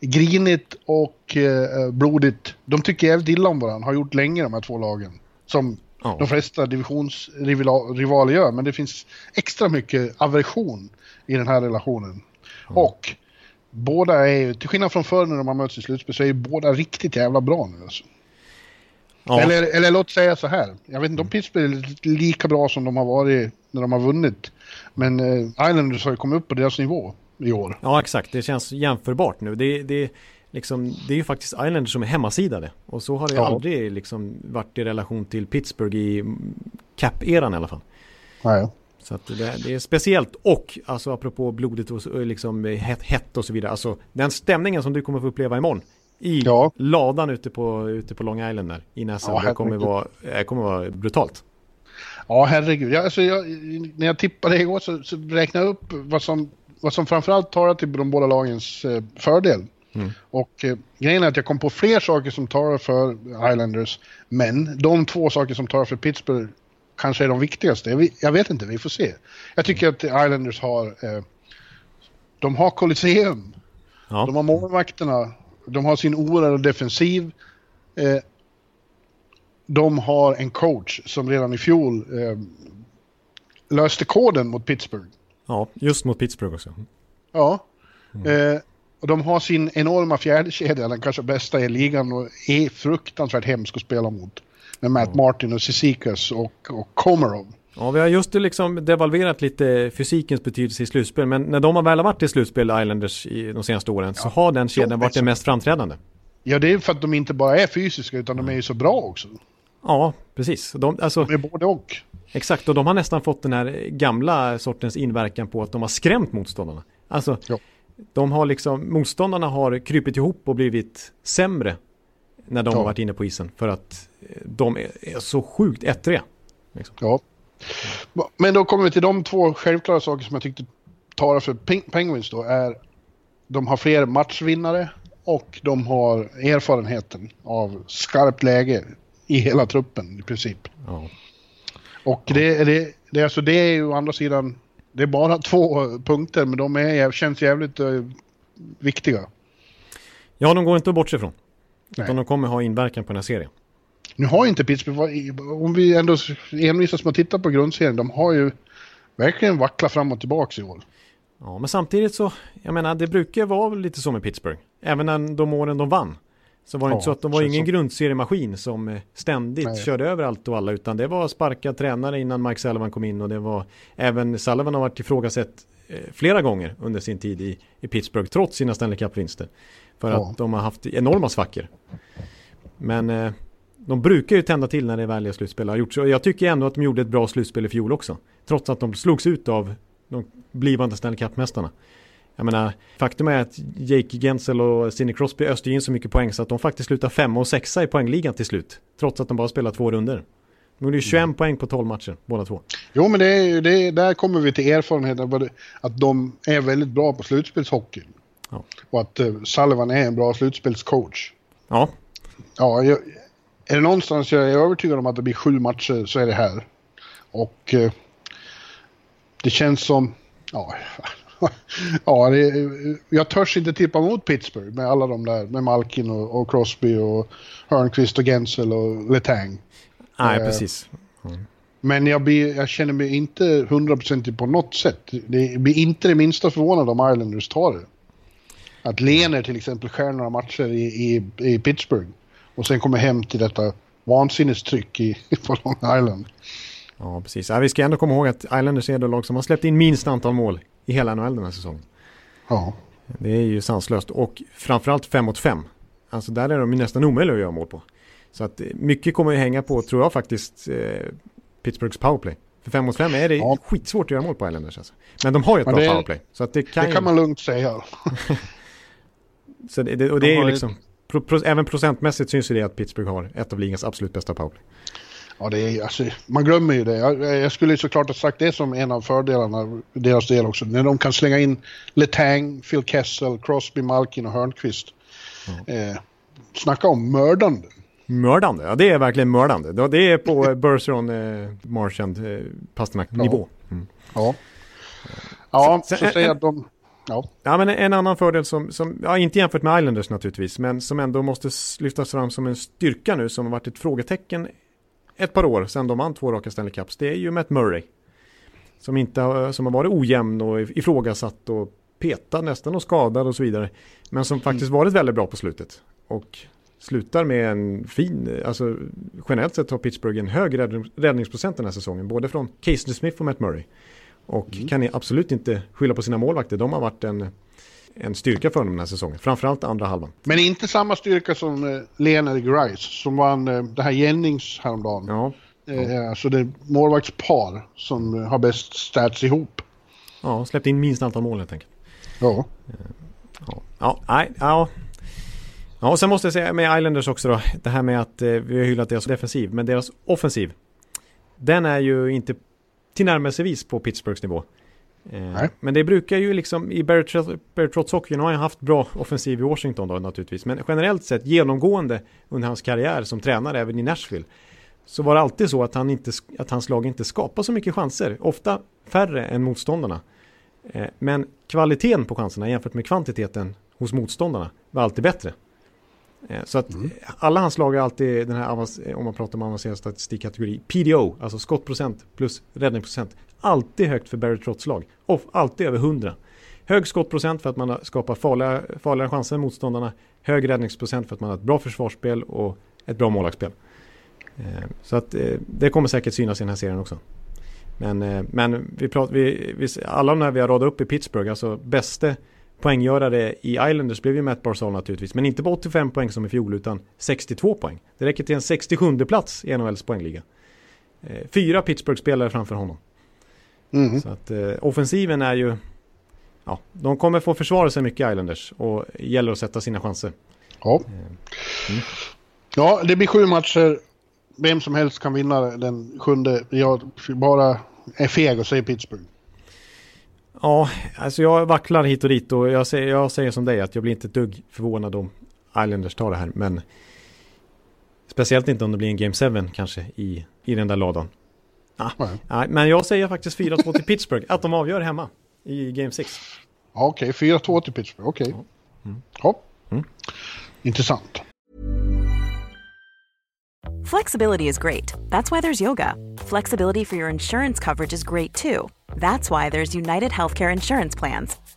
grinigt och eh, blodigt. De tycker jävligt illa om varandra, har gjort länge de här två lagen. Som ja. de flesta divisionsrivaler gör, men det finns extra mycket aversion i den här relationen. Ja. Och båda är ju, till skillnad från förr när de har mötts i slutspel, så är ju båda riktigt jävla bra nu alltså. Ja. Eller, eller låt säga så här, jag vet inte om Pittsburgh är lika bra som de har varit när de har vunnit. Men eh, Islanders har ju kommit upp på deras nivå i år. Ja, exakt. Det känns jämförbart nu. Det, det, liksom, det är ju faktiskt Islanders som är hemmasidade. Och så har det ja. aldrig liksom varit i relation till Pittsburgh i cap-eran i alla fall. Nej. Så att det, det, är speciellt och alltså apropå blodet och liksom hett, hett och så vidare. Alltså den stämningen som du kommer få uppleva imorgon. I ja. ladan ute på, ute på Long Island där i Nassau. Ja, det kommer vara, det kommer vara brutalt. Ja, herregud. Jag, alltså, jag, när jag tippade igår så, så räknade jag upp vad som, vad som framförallt talar till de båda lagens eh, fördel. Mm. Och eh, grejen är att jag kom på fler saker som talar för Islanders. Men de två saker som talar för Pittsburgh kanske är de viktigaste. Jag, jag vet inte, vi får se. Jag tycker att Islanders har... Eh, de har Colosseum. Ja. De har målvakterna. De har sin oerhörda defensiv. Eh, de har en coach som redan i fjol eh, löste koden mot Pittsburgh. Ja, just mot Pittsburgh också. Ja. Mm. Och de har sin enorma fjärdekedja, den kanske bästa i ligan och är fruktansvärt hemsk att spela mot. Med Matt ja. Martin och Sisikas och, och Komarov. Ja, vi har just liksom devalverat lite fysikens betydelse i slutspel. Men när de har väl varit i slutspel, Islanders, i de senaste åren, ja. så har den kedjan varit den mest framträdande. Ja, det är för att de inte bara är fysiska, utan de är ju så bra också. Ja, precis. De, alltså, de är både och. Exakt, och de har nästan fått den här gamla sortens inverkan på att de har skrämt motståndarna. Alltså, ja. De har liksom, motståndarna har krypit ihop och blivit sämre när de ja. har varit inne på isen. För att eh, de är, är så sjukt ettriga. Liksom. Ja. Men då kommer vi till de två självklara saker som jag tyckte talar för Penguins då. Är de har fler matchvinnare och de har erfarenheten av skarpt läge i hela truppen i princip. Ja. Och det, det, det, alltså det är ju å andra sidan, det är bara två punkter men de är, känns jävligt uh, viktiga. Ja, de går inte att bortse ifrån. Utan de kommer ha inverkan på den här serien. Nu har inte Pittsburgh, om vi ändå envisas med att titta på grundserien, de har ju verkligen vacklat fram och tillbaka i år. Ja, men samtidigt så, jag menar, det brukar vara lite så med Pittsburgh. Även när de åren de vann. Så var det ja, inte så att de var ingen så. grundseriemaskin som eh, ständigt Nej. körde över allt och alla utan det var sparkad tränare innan Mike Sullivan kom in och det var även Sullivan har varit ifrågasatt eh, flera gånger under sin tid i, i Pittsburgh trots sina Stanley Cup-vinster. För ja. att de har haft enorma svackor. Men eh, de brukar ju tända till när det är väl är slutspel. Har gjort så. Jag tycker ändå att de gjorde ett bra slutspel i fjol också. Trots att de slogs ut av de blivande Stanley Cup-mästarna. Jag menar, faktum är att Jake Gensel och Sidney Crosby öste in så mycket poäng så att de faktiskt slutar femma och sexa i poängligan till slut. Trots att de bara spelar två runder. De gjorde ju 21 mm. poäng på 12 matcher, båda två. Jo, men det det, där kommer vi till erfarenheten att de är väldigt bra på slutspelshockey. Ja. Och att uh, Sullivan är en bra slutspelscoach. Ja. Ja, jag, är det någonstans jag är övertygad om att det blir sju matcher så är det här. Och uh, det känns som, ja, ja det, jag törs inte tippa mot Pittsburgh med alla de där, med Malkin och, och Crosby och Hörnqvist och Gensel och Letang. Nej, eh, precis. Mm. Men jag, blir, jag känner mig inte hundraprocentig på något sätt. Det blir inte det minsta förvånad om Islanders tar det. Att Lener till exempel skär några matcher i, i, i Pittsburgh och sen kommer hem till detta vansinnestryck i, på Long Island. Ja, precis. Ja, vi ska ändå komma ihåg att Islanders är det lag som har släppt in minst antal mål i hela NHL den här säsongen. Ja. Det är ju sanslöst. Och framförallt 5 mot 5. Alltså där är de ju nästan omöjliga att göra mål på. Så att eh, mycket kommer ju hänga på, tror jag faktiskt, eh, Pittsburghs powerplay. För 5 mot 5 är det ja. skitsvårt att göra mål på Islanders alltså. Men de har ju ett bra powerplay. Så att det kan, det kan man lugnt säga. så det, och det de är ju liksom, pro, pro, även procentmässigt syns ju det att Pittsburgh har ett av ligans absolut bästa powerplay. Ja, det är, alltså, man glömmer ju det. Jag, jag skulle såklart ha sagt det som en av fördelarna, deras del också. När de kan slänga in Letang, Phil Kessel, Crosby, Malkin och Hörnqvist. Mm. Eh, snacka om mördande. Mördande, ja det är verkligen mördande. Det är på Bergeron, eh, Marchand, eh, Pasternak-nivå. Mm. Ja. Ja, så, så säger de... Ja. ja, men en annan fördel som, som, ja inte jämfört med Islanders naturligtvis, men som ändå måste lyftas fram som en styrka nu, som har varit ett frågetecken ett par år sedan de vann två raka Stanley Cups, det är ju Matt Murray. Som, inte som har varit ojämn och ifrågasatt och petad nästan och skadad och så vidare. Men som faktiskt varit väldigt bra på slutet. Och slutar med en fin, alltså generellt sett har Pittsburgh en hög räddningsprocent den här säsongen. Både från Casey Smith och Matt Murray. Och mm. kan absolut inte skylla på sina målvakter. De har varit en, en styrka för dem den här säsongen. Framförallt andra halvan. Men inte samma styrka som eh, Lena Grice som vann eh, det här Jennings häromdagen. Ja. Eh, alltså det är målvaktspar som eh, har bäst stats ihop. Ja, släppt in minst antal mål helt enkelt. Ja. Ja, ja, nej, ja. Ja, och sen måste jag säga med Islanders också då. Det här med att eh, vi har hyllat deras defensiv, men deras offensiv. Den är ju inte tillnärmelsevis på Pittsburghs nivå. Eh, men det brukar ju liksom i Barry Trotz hockey, nu har han haft bra offensiv i Washington då naturligtvis. Men generellt sett genomgående under hans karriär som tränare även i Nashville. Så var det alltid så att, han inte, att hans lag inte skapar så mycket chanser. Ofta färre än motståndarna. Eh, men kvaliteten på chanserna jämfört med kvantiteten hos motståndarna var alltid bättre. Eh, så att mm. alla hans lag är alltid den här, om man pratar om avancerad statistikkategori, PDO, alltså skottprocent plus räddningsprocent. Alltid högt för Barry Trotts lag. Och alltid över 100. Hög skottprocent för att man skapar farliga, farliga chanser än motståndarna. Hög räddningsprocent för att man har ett bra försvarsspel och ett bra målvaktsspel. Eh, så att eh, det kommer säkert synas i den här serien också. Men, eh, men vi pratar, vi, vi, alla de här vi har radat upp i Pittsburgh, alltså bäste poänggörare i Islanders blev ju Matt Barzal naturligtvis. Men inte på 85 poäng som i fjol utan 62 poäng. Det räcker till en 67 plats i NHLs poängliga. Fyra Pittsburgh-spelare framför honom. Mm. Så att eh, offensiven är ju... Ja, de kommer få försvara sig mycket Islanders och gäller att sätta sina chanser. Ja. Eh, mm. Ja, det blir sju matcher. Vem som helst kan vinna den sjunde. Jag bara är feg och säger Pittsburgh. Ja, alltså jag vacklar hit och dit och jag säger, jag säger som dig att jag blir inte ett dugg förvånad om Islanders tar det här. Men speciellt inte om det blir en Game 7 kanske i, i den där ladan. Ah, nej. men jag säger faktiskt 4-2 till Pittsburgh, att de avgör hemma i Game 6. Okej, okay, 4-2 till Pittsburgh, okej. Okay. Mm. Ja. Mm. Intressant. Flexibility is great. That's why there's yoga. Flexibility for your insurance coverage is great too. That's why there's United Healthcare Insurance Plans.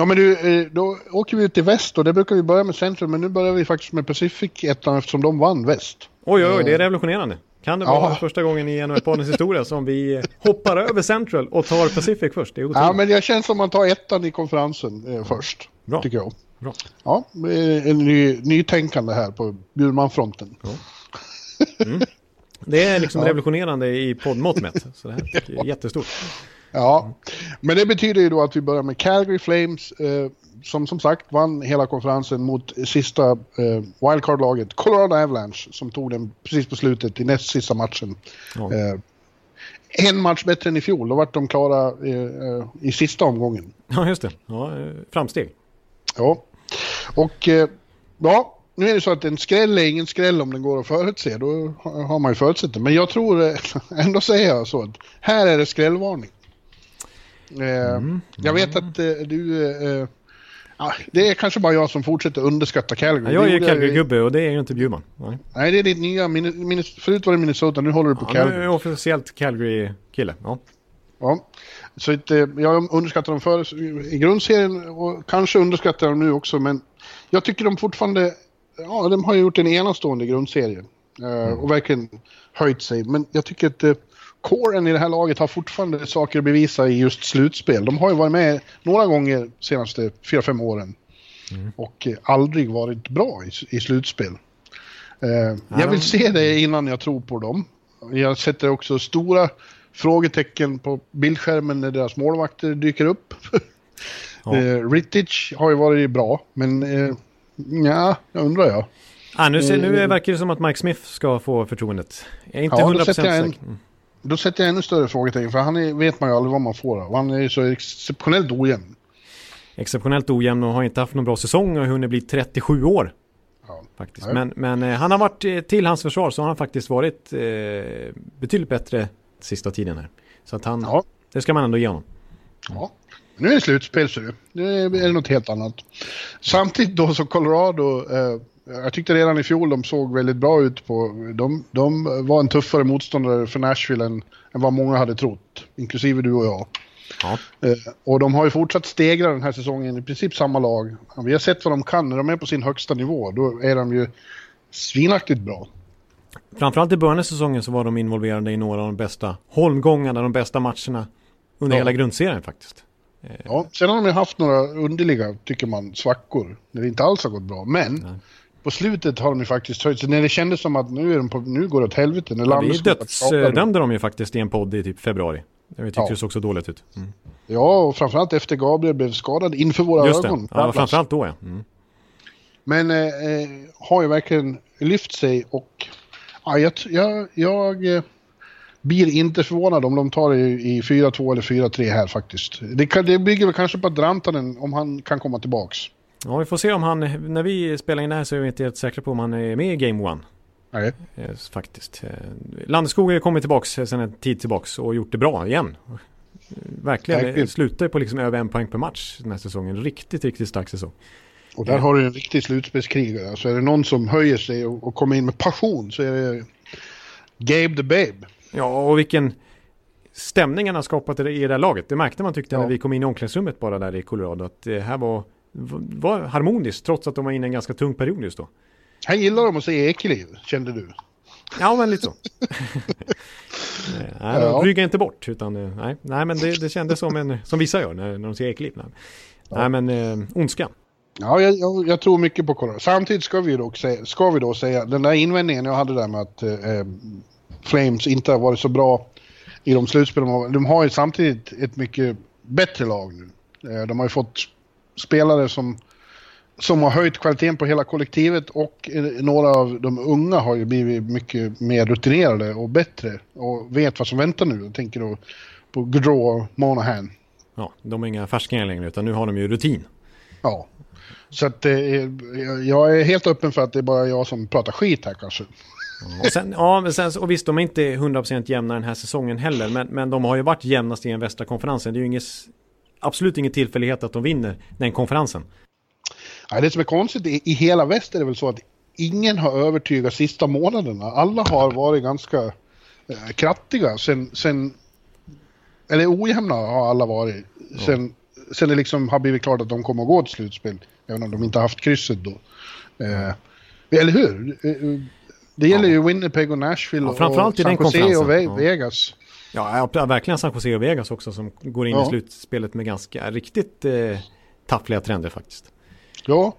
Ja men du, eh, då åker vi ut i väst och det brukar vi börja med Central men nu börjar vi faktiskt med Pacific ettan eftersom de vann väst. Oj oj oj, det är eh, revolutionerande. Kan det vara ja. första gången i NHL-poddens historia som vi hoppar över Central och tar Pacific först? Det är ja men jag känns som man tar ettan i konferensen eh, först. Bra. Tycker jag. Bra. Ja, en ny, nytänkande här på Bjurmanfronten. Ja. Mm. Det är liksom ja. revolutionerande i poddmått mätt. Så det här är jättestort. Ja, men det betyder ju då att vi börjar med Calgary Flames, eh, som som sagt vann hela konferensen mot sista eh, wildcard-laget Colorado Avalanche som tog den precis på slutet i näst sista matchen. Ja. Eh, en match bättre än i fjol, då vart de klara eh, i sista omgången. Ja, just det. Ja, eh, framsteg. Ja, och eh, ja, nu är det så att en skräll är ingen skräll om den går att förutse. Då har man ju förutsett det. Men jag tror, ändå säger jag så att här är det skrällvarning. Eh, Mm. Jag vet att eh, du... Eh, ja, det är kanske bara jag som fortsätter underskatta Calgary. Ja, jag är ju Calgary-gubbe och det är ju inte Bjurman. Nej. Nej, det är ditt nya... Min, min, förut var det Minnesota, nu håller du på Ja, nu är Calgary. jag officiellt Calgary-kille. Ja. Ja. Så eh, jag underskattar dem förr i grundserien och kanske underskattar dem nu också men jag tycker de fortfarande, ja de har gjort en enastående grundserie eh, och verkligen höjt sig. Men jag tycker att kåren i det här laget har fortfarande saker att bevisa i just slutspel. De har ju varit med några gånger de senaste 4-5 åren och eh, aldrig varit bra i, i slutspel. Eh, jag vill se det innan jag tror på dem. Jag sätter också stora frågetecken på bildskärmen när deras målvakter dyker upp. Ja. eh, Rittich har ju varit bra, men eh, ja, jag undrar jag. Ah, nu, ser, nu Eh, verkar det som att Mike Smith ska få förtroendet. Jag är inte Ja, då 100% sätter jag en- säker. Då sätter jag ännu större frågetecken, för han är, vet man ju aldrig vad man får av. Han är ju så exceptionellt ojämn. Exceptionellt ojämn och har inte haft någon bra säsong och har hunnit bli 37 år. Ja. Faktiskt. Nej. Men, men eh, han har varit, eh, till hans försvar så har han faktiskt varit eh, betydligt bättre sista tiden här. Så att han, Ja. det ska man ändå ge honom. Ja. Nu är det slutspel ser du. Nu är det något helt annat. Samtidigt då så Colorado, eh, jag tyckte redan i fjol de såg väldigt bra ut på, de, de var en tuffare motståndare för Nashville än, än vad många hade trott. Inklusive du och jag. Ja. Eh, och de har ju fortsatt stegra den här säsongen i princip samma lag. Vi har sett vad de kan när de är på sin högsta nivå. Då är de ju svinaktigt bra. Framförallt i början av säsongen så var de involverade i några av de bästa holmgångarna, de bästa matcherna under Ja. hela grundserien faktiskt. Ja, sen har de ju haft några underliga, tycker man, svackor. När det inte alls har gått bra. Men på slutet har de ju faktiskt höjt sig. När det kändes som att nu, är de på, nu går det åt helvete. När Ja, vi dödsdömde de ju faktiskt i en podd i typ februari. Vi tyckte Ja. det så dåligt ut. Mm. Ja, och framförallt efter Gabriel blev skadad inför våra Just det, ögon. ja, framförallt då ja. Mm. Men eh, eh, har ju verkligen lyft sig och ja, jag, jag, jag eh, blir inte förvånad om de tar det i, i 4-2 eller 4-3 här faktiskt. Det, kan, det bygger väl kanske på att Rantanen, om han kan komma tillbaks. Ja, vi får se om han, när vi spelar in det här så är vi inte helt säkra på om han är med i Game One. Nej. Eh, faktiskt. Eh, Landeskog har ju kommit tillbaks eh, sedan en tid tillbaks och gjort det bra igen. Verkligen, Verkligen. slutar på liksom över en poäng per match den här säsongen. Riktigt, riktigt stark säsong. Och där har du en riktig slutspelskrigare. Så är det någon som höjer sig och, och kommer in med passion så är det Gabe the Babe. Ja, och vilken stämning han har skapat i det i det här laget. Det märkte man tyckte Ja. när vi kom in i omklädningsrummet bara där i Colorado. Att det här var, var harmoniskt trots att de var inne i en ganska tung period just då. Han gillar dem att säga Ekeliv, kände du? Ja, men lite så. Nej, Ja. de ryggar inte bort. Utan, eh, nej, nej, men det, det kändes som, en, som vissa gör när, när de ser Ekeliv. Nej. nej, men eh, ondska. Ja, jag, jag, jag tror mycket på Colorado. Samtidigt ska vi, dock säga, ska vi då säga, den där invändningen jag hade där med att eh, eh, Flames inte har varit så bra i de slutspel de har. De har ju samtidigt ett mycket bättre lag nu. Eh, de har ju fått spelare som, som har höjt kvaliteten på hela kollektivet och eh, några av de unga har ju blivit mycket mer rutinerade och bättre och vet vad som väntar nu. Jag tänker då på Gaudreau och Monahan. Ja, de är inga färskingar längre utan nu har de ju rutin. Ja. Så att eh, jag är helt öppen för att det är bara jag som pratar skit här kanske. Och, sen, ja, men sen, och visst, de är inte 100% jämna den här säsongen heller. Men, men de har ju varit jämnast i den västra konferensen. Det är ju inget, absolut ingen tillfällighet att de vinner den konferensen. Ja, det som är konstigt i, hela väst är det väl så att ingen har övertygat sista månaderna. Alla har varit ganska eh, krattiga sen, sen eller ojämna har alla varit sen, sen det liksom har blivit klart att de kommer att gå till slutspel. Även om de inte har haft krysset då. Eh, eller hur? Eh, eh, Det gäller ju Winnipeg och Nashville Ja, och San Jose och Ve- Ja. Vegas. Ja, verkligen San Jose och Vegas också som går in Ja. i slutspelet med ganska riktigt eh, taffliga trender faktiskt. Ja.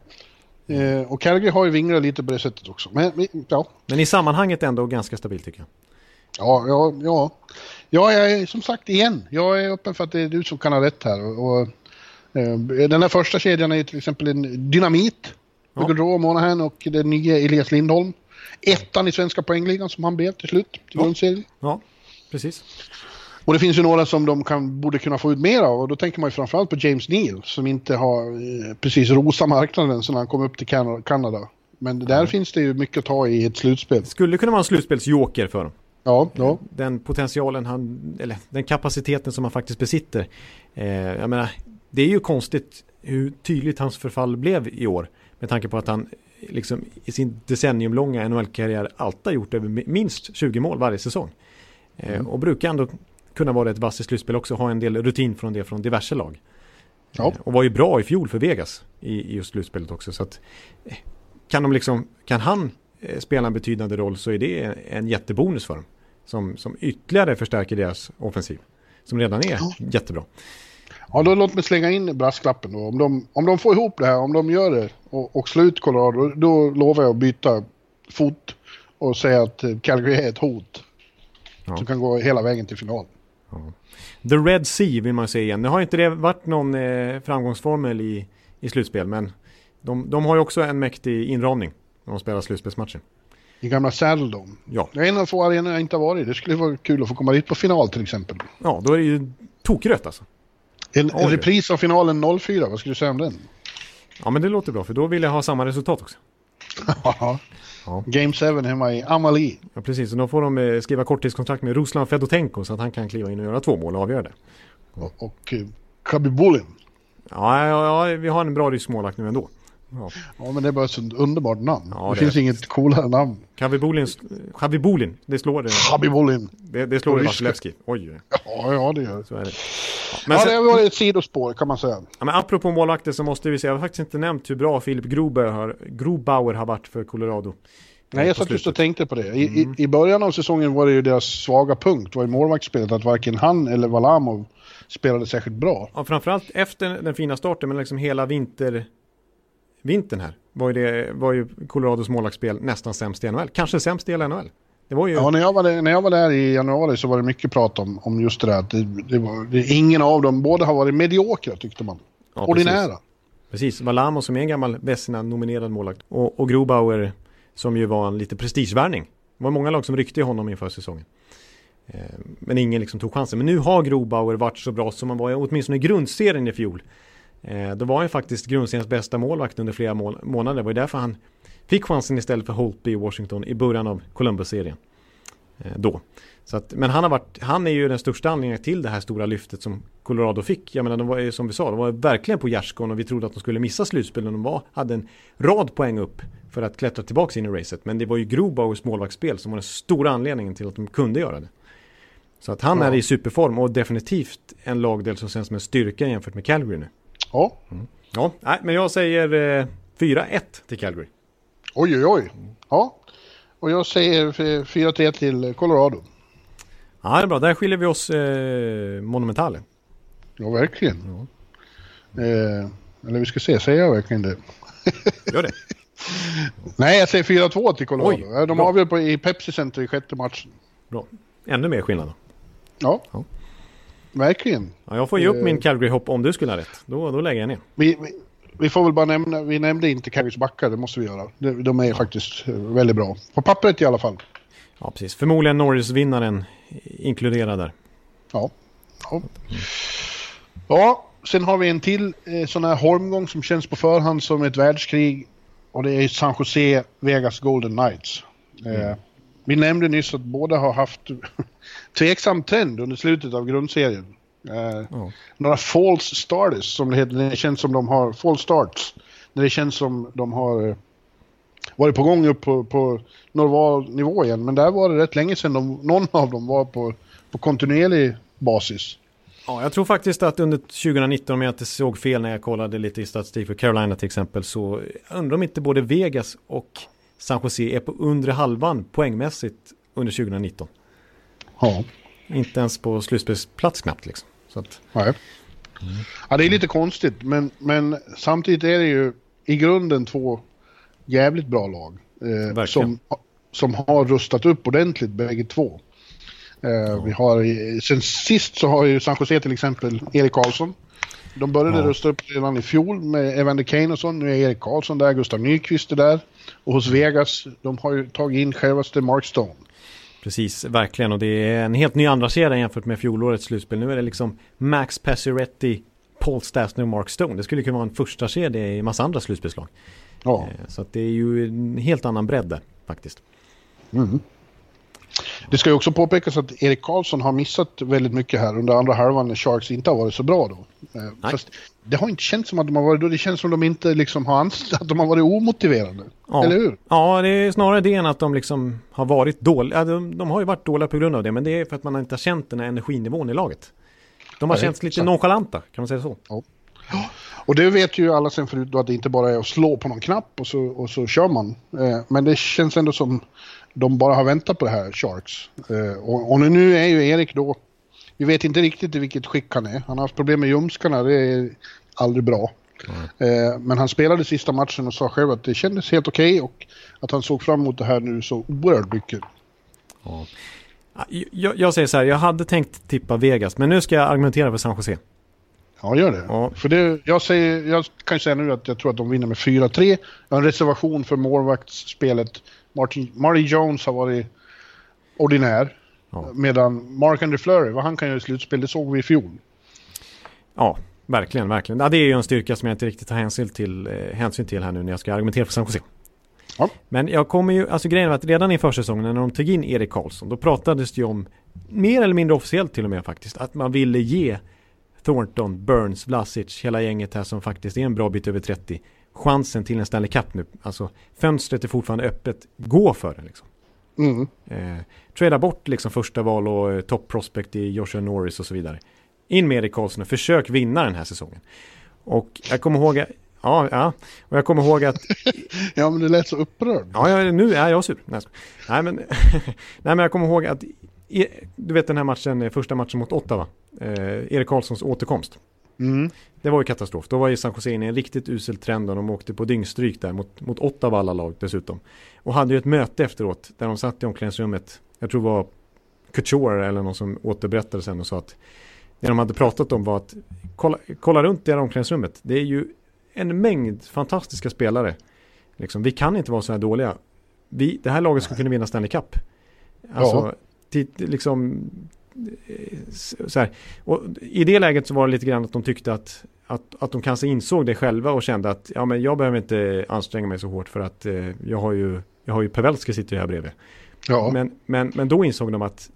Eh, och Calgary har ju vinglat lite på det sättet också. Men ja, Men i sammanhanget ändå ganska stabilt tycker jag. Ja, ja, ja. Ja, jag är som sagt igen. Jag är öppen för att det är du som kan ha rätt här. Och, och Eh, Den här första kedjan är till exempel en dynamit. Ja. Gaudreau, Monahan och den nya Elias Lindholm. Ettan i svenska poängligan som han blev till slut, till Ja. grundserien. Ja, precis. Och det finns ju några som de kan, borde kunna få ut mer av och då tänker man ju framförallt på James Neal som inte har eh, precis rosa marknaden sen han kom upp till Kan- Kanada. Men där finns det ju mycket att ta i ett slutspel. Skulle kunna vara en slutspelsjoker för dem. Ja, ja. Den potentialen han, eller den kapaciteten som han faktiskt besitter. Eh, jag menar, det är ju konstigt hur tydligt hans förfall blev i år. Med tanke på att han liksom i sin decenniumlånga NHL-karriär alltid har gjort över mi- minst 20 mål varje säsong. Eh, och brukar ändå kunna vara ett vass i slutspel också, ha en del rutin från det från diverse lag. Ja. Eh, och var ju bra i fjol för Vegas i, i just slutspelet också. Så att, eh, kan, de liksom, kan han spela en betydande roll så är det en, jättebonus för dem. Som, som ytterligare förstärker deras offensiv. Som redan är jättebra. Ja, då låt mig slänga in brasklappen då. Om de, om de får ihop det här, om de gör det och, och slår ut Colorado, då lovar jag att byta fot och säga att Calgary är ett hot. Ja. Som kan gå hela vägen till final. The Red Sea vill man säga igen. Nu har inte det varit någon eh, framgångsformel i, i slutspel. Men de, de har ju också en mäktig inramning när de spelar slutspelsmatcher. I gamla Saddle Dome. Ja, Det är en av få arenor jag inte har varit i. Det skulle vara kul att få komma dit på final till exempel. ja då är det ju tokrött alltså. En, en repris av finalen 04, vad skulle du säga om den? Ja men det låter bra för då vill jag ha samma resultat också. Ja. Game 7 hemma i Amalie. Ja precis, och då får de eh, skriva korttidskontrakt med Ruslan Fedotenko så att han kan kliva in och göra två mål och avgöra det. Och, och uh, Kabibulin. Ja, ja, ja, vi har en bra rysk målvakt nu ändå. Ja. Ja, men det är bara ett sånt underbart namn. Ja, det, det finns inget coolare namn. Kavibulin, Kavibulin, det slår det. Kabibulin. Det, det slår det. Vasilevski. Oj, Ja, ja, det gör det. så är det. Ja, men, Ja, det sen, har varit ett sidospår kan man säga. ja, men apropå målvakter så måste vi säga, jag har faktiskt inte nämnt hur bra Filip Grobauer har, Grobauer har varit för Colorado. Nej, jag satt just och tänkte på det. I, i, I början av säsongen var det ju deras svaga punkt, var i målvaktsspelet, att varken han eller Valamov spelade särskilt bra. Ja, framförallt efter den fina starten, men liksom hela vinter, vintern här, var ju, det, var ju Colorados målvaktsspel nästan sämst i NHL. Kanske sämst i NHL. Det var ju... Ja, när jag, var där, när jag var där i januari så var det mycket prat om, om just det där det, det var, det, ingen av dem, båda har varit mediokra tyckte man. ja, precis. Ordinära. Precis, Valamo som är en gammal Vesina-nominerad målvakt och, och Grobauer som ju var en lite prestigevärvning. Det var många lag som ryckte i honom inför säsongen. Eh, men ingen liksom tog chansen. Men nu har Grobauer varit så bra som han var åtminstone i grundserien i fjol. Eh, då var han faktiskt grundseriens bästa målvakt under flera mål- månader. Det var ju därför han fick chansen istället för Holtby i Washington i början av Columbus-serien. Eh, då. Så att, men han, har varit, han är ju den största anledningen till det här stora lyftet som Colorado fick. Jag menar, de var ju som vi sa, de var verkligen på gärdsgården och vi trodde att de skulle missa slutspel. De var, hade en rad poäng upp för att klättra tillbaka in i racet. Men det var ju Grobauers målvaktsspel som var den stora anledningen till att de kunde göra det. Så att han Ja. är i superform och definitivt en lagdel som känns som en styrka jämfört med Calgary nu. Ja, Ja, nej, men jag säger eh, 4-1 till Calgary. oj oj oj. Ja, och jag säger f- 4-3 till Colorado. Ja, det är bra. Där skiljer vi oss eh, monumentalen. Ja, verkligen. Eh, eller vi ska se, säger jag verkligen det? Gör det. Nej, jag säger 4-2 till Colorado. Oj, Eh, De avgör på, i Pepsi Center i sjätte matchen. Bra. Ännu mer skillnad då. Ja, Ja. Verkligen. Ja, jag får ge upp Eh. min Calgary-hopp om du skulle ha rätt. Då, då lägger jag ner. Vi, vi, vi får väl bara nämna, vi nämnde inte Calgarys backar, det måste vi göra. De, de är faktiskt eh, väldigt bra. På pappret i alla fall. Ja, precis. Förmodligen Norris-vinnaren inkluderad där. Ja. Ja, ja sen har vi en till eh, sån här holmgång som känns på förhand som ett världskrig. Och det är San Jose Vegas Golden Knights. Eh, vi nämnde nyss att båda har haft tveksam trend under slutet av grundserien. Eh, Ja. några false starters som det heter. Det känns som de har false starts. När det känns som de har eh, varit på gång upp på, på normal nivå igen. Men där var det rätt länge sedan de, någon av dem var på, på kontinuerlig basis. Ja, jag tror faktiskt att under 2019, om jag inte såg fel när jag kollade lite i statistik för Carolina till exempel, så undrar om inte både Vegas och San Jose är på undre halvan poängmässigt under 2019. Ja. Inte ens på slutspelsplats knappt liksom. Så att, Nej. Ja, det är lite konstigt, men, men samtidigt är det ju i grunden två jävligt bra lag. Eh, som, som har rustat upp ordentligt bägge två. Eh, Vi har, sen sist så har ju San Jose till exempel Erik Karlsson. De började Ja. rusta upp redan i fjol med Evander Kane och så. Nu är Erik Karlsson där, Gustav Nyqvist är där. Och hos Vegas, de har ju tagit in självaste Mark Stone. Precis, verkligen. Och det är en helt ny andra kedja jämfört med fjolårets slutspel. Nu är det liksom Max Pacioretty, Paul Stastny och Mark Stone. Det skulle kunna vara en första kedja i massa andra slutspelslag. Ja. Eh, Så det är ju en helt annan bredd där, faktiskt. Det ska ju också påpekas att Erik Karlsson har missat väldigt mycket här under andra halvan när Sharks inte har varit så bra då. Eh, Nej. Fast det har inte känts som att de har varit då. Det känns som att de inte liksom har att de har varit omotiverade. Ja. Eller hur? Ja, det är snarare det än att de liksom har varit dåliga. Ja, de, de har ju varit dåliga på grund av det, men det är för att man inte har känt den här energinivån i laget. De har Nej, känts lite exakt. nonchalanta, kan man säga så? Och det vet ju alla sen förut då att det inte bara är att slå på någon knapp och så, och så kör man. Eh, men det känns ändå som de bara har väntat på det här, Sharks. Eh, och, och nu är ju Erik då, vi vet inte riktigt i vilket skick han är. Han har haft problem med ljumskarna, det är aldrig bra. Eh, men han spelade sista matchen och sa själv att det kändes helt okej och att han såg fram emot det här nu så oerhört mycket. Ja. Ja, Jag, jag säger så här, jag hade tänkt tippa Vegas, men nu ska jag argumentera för San Jose. Ja, gör det. Ja. För det, jag, säger, jag kan ju säga nu att jag tror att de vinner med 4-3. Jag har en reservation för målvaktsspelet. Martin, Jones har varit ordinär. Ja. Medan Mark Andrew Fleury, vad han kan göra i slutspel, det såg vi i fjol. Ja, verkligen, verkligen. Ja, det är ju en styrka som jag inte riktigt tar hänsyn till, eh, hänsyn till här nu när jag ska argumentera för San Jose. Ja. Men jag kommer ju, alltså grejen var att redan i försäsongen när de tog in Erik Karlsson, då pratades det ju om, mer eller mindre officiellt till och med faktiskt, att man ville ge Thornton, Burns, Vlasic, hela gänget här som faktiskt är en bra bit över 30, chansen till en Stanley Cup nu. Alltså fönstret är fortfarande öppet, gå för det liksom. Mm. Eh, trada bort liksom första val och eh, top prospect i Joshua Norris och så vidare. In med Erik Karlsson och försök vinna den här säsongen. Och jag kommer ihåg, ja, ja, och jag kommer ihåg att, Ja, men det lät så upprörd. ja, jag, nu är jag sur. Nej, men, nej, men jag kommer ihåg att, du vet den här matchen, eh, första matchen mot Ottawa, eh, Erik Karlssons återkomst. Mm. Det var ju katastrof. Då var ju San Jose inne i en riktigt usel trend och de åkte på dyngstryk där mot, mot Ottawa alla lag dessutom. Och hade ju ett möte efteråt där de satt i omklädningsrummet. Jag tror det var Couture eller någon som återberättade sen och sa att det de hade pratat om var att kolla, kolla runt det här omklädningsrummet. Det är ju en mängd fantastiska spelare. Liksom, vi kan inte vara så här dåliga. Vi, det här laget skulle kunna vinna Stanley Cup. Alltså, Ja. Liksom, eh, så här. Och I det läget så var det lite grann att de tyckte att, att, att de kanske insåg det själva och kände att ja, men jag behöver inte anstränga mig så hårt för att eh, jag har ju, jag har ju Pavelski sitter här bredvid. Ja. Men, men, men då insåg de att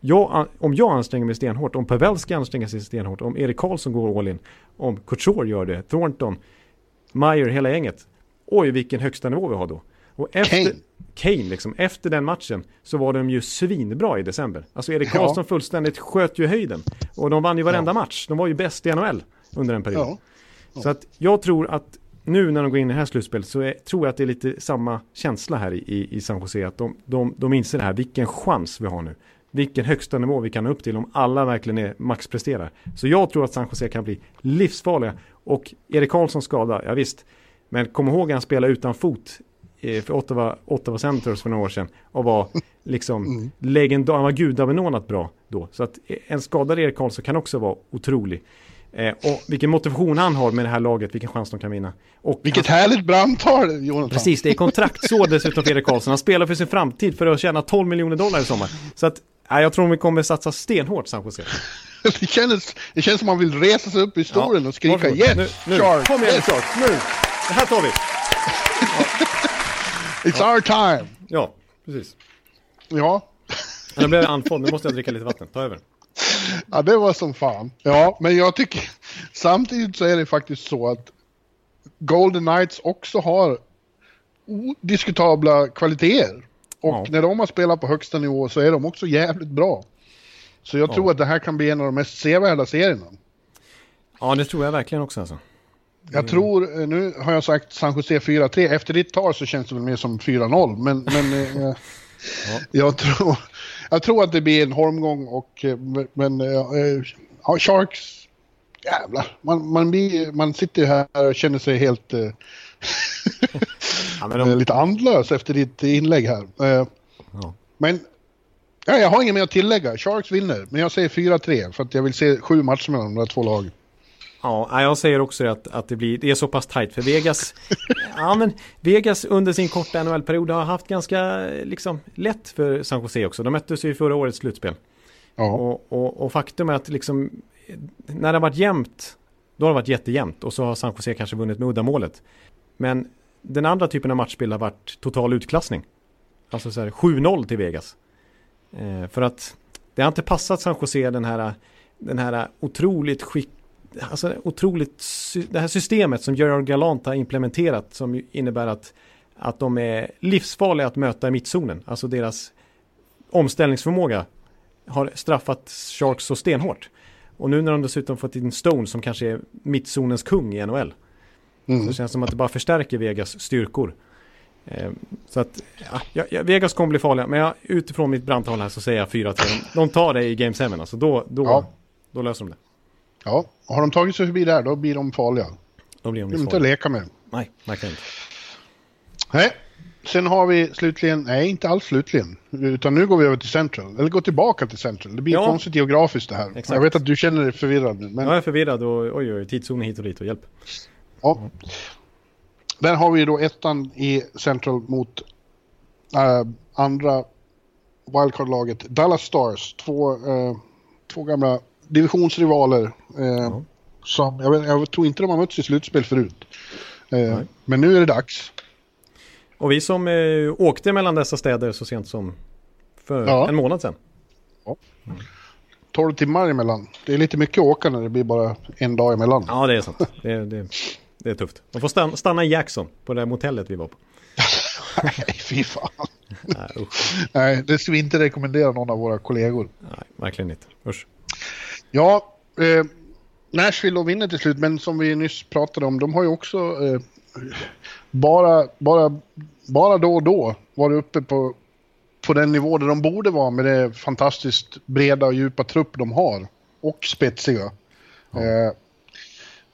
jag, om jag anstränger mig stenhårt, om Pavelski anstränger sig stenhårt, om Erik Karlsson går all in, om Couture gör det, Thornton, Meyer, hela gänget. Oj, vilken högsta nivå vi har då. Och efter, Kane. Kane, liksom, efter den matchen så var de ju svinbra i december. Alltså Erik Ja. Karlsson fullständigt sköt ju höjden. Och de vann ju varenda match. De var ju bäst i NHL under en period. Ja. Så att jag tror att nu när de går in i det här slutspelet så är, tror jag att det är lite samma känsla här i, i, i San Jose. Att de, de, de inser det här, vilken chans vi har nu. Vilken högsta nivå vi kan nå upp till om alla verkligen är maxpresterar. Så jag tror att San Jose kan bli livsfarliga. Och Erik Karlssons skada, ja visst. Men kom ihåg att han spelade utan fot för Ottawa, Ottawa Senators för några år sedan. Och var liksom legendar, han var gudabenådat bra då. Så att en skadad Erik Karlsson kan också vara otrolig. Eh, och vilken motivation han har med det här laget, vilken chans de kan vinna. Och Vilket han, härligt brandtal, Jonathan. Precis, det är kontraktsår dessutom för Erik Karlsson. Han spelar för sin framtid för att tjäna 12 miljoner dollar i sommar. Så att, nej, jag tror vi kommer satsa stenhårt San Jose. Det känns, det känns som man vill resa sig upp i stolen och skrika varsågod. yes, nu, nu. Sharks, Kom igen yes, Sharks, nu! Det här tar vi! It's our time. Ja, precis. Ja. Nu blev jag andfådd, nu måste jag dricka lite vatten. Ta över. ja, det var som fan. Ja, men jag tycker samtidigt så är det faktiskt så att Golden Knights också har odiskutabla kvaliteter. Och Ja. när de har spelat på högsta nivå så är de också jävligt bra. Så jag Ja. tror att det här kan bli en av de mest sevärda serierna. Ja, det tror jag verkligen också alltså. Jag tror, eh, nu har jag sagt San Jose 4-3, efter ditt tal så känns det väl mer som 4-0, men, men eh, jag, tror, jag tror att det blir en holmgång och, eh, men eh, eh, ja, Sharks, jävlar, man, man, blir, man sitter ju här och känner sig helt eh, Ja, men eh, de, lite andlös efter ditt inlägg här. Eh, ja. Men ja, jag har inget mer att tillägga, Sharks vinner, men jag säger 4-3 för att jag vill se sju matcher mellan de där två lagen. Ja, jag säger också att, att det, blir, det är så pass tajt för Vegas. ja, men Vegas under sin korta NHL-period har haft ganska liksom, lätt för San Jose också. De möttes ju i förra årets slutspel. Ja. Och, och, och, faktum är att liksom, när det har varit jämnt, då har det varit jättejämnt. Och så har San Jose kanske vunnit med uddamålet. Men den andra typen av matchspel har varit total utklassning. Alltså så här 7-0 till Vegas. Eh, för att det har inte passat San Jose den här, den här otroligt skick, alltså otroligt, det här systemet som Gerard Galant har implementerat som innebär att, att de är livsfarliga att möta i mittzonen. Alltså deras omställningsförmåga har straffat Sharks så stenhårt. Och nu när de dessutom fått in Stone som kanske är mittzonens kung i NHL. Mm. Så känns det som att det bara förstärker Vegas styrkor. Eh, så att, ja, ja, Vegas kommer bli farliga, men jag, utifrån mitt brandtal här så säger jag 4-3. De tar det i Game 7, alltså då, då, ja. då löser de det. Ja, har de tagit sig förbi där, då blir de farliga. Då blir de, de inte att leka med. Nej, verkligen inte. Nej, sen har vi slutligen, nej inte alls slutligen, utan nu går vi över till Central, eller går tillbaka till Central. Det blir ja. konstigt geografiskt det här. Exakt. Jag vet att du känner dig förvirrad nu. Men... Jag är förvirrad och oj, oj, tidszoner hit och dit och hjälp. Ja. Där har vi då ettan i Central mot äh, andra wildcard-laget Dallas Stars. Två, äh, två gamla divisionsrivaler. Äh, ja. som, jag, vet, jag, tror inte de har mötts i slutspel förut. men nu är det dags. Och vi som åkte mellan dessa städer så sent som för ja. en månad sedan. Ja. 12 timmar emellan. Det är lite mycket att åka när det blir bara en dag emellan. Ja, det är sant. Det, det, det är tufft. De får stanna, stanna i Jackson på det där motellet vi var på. Nej, fy fan. Nej, Nej, det ska vi inte rekommendera någon av våra kollegor. Nej, verkligen inte. Usch. Ja, eh, Nashville och vinner till slut, men som vi nyss pratade om, de har ju också eh, bara, bara, bara då och då varit uppe på, på den nivå där de borde vara med det fantastiskt breda och djupa trupp de har. Och spetsiga. Ja. Eh,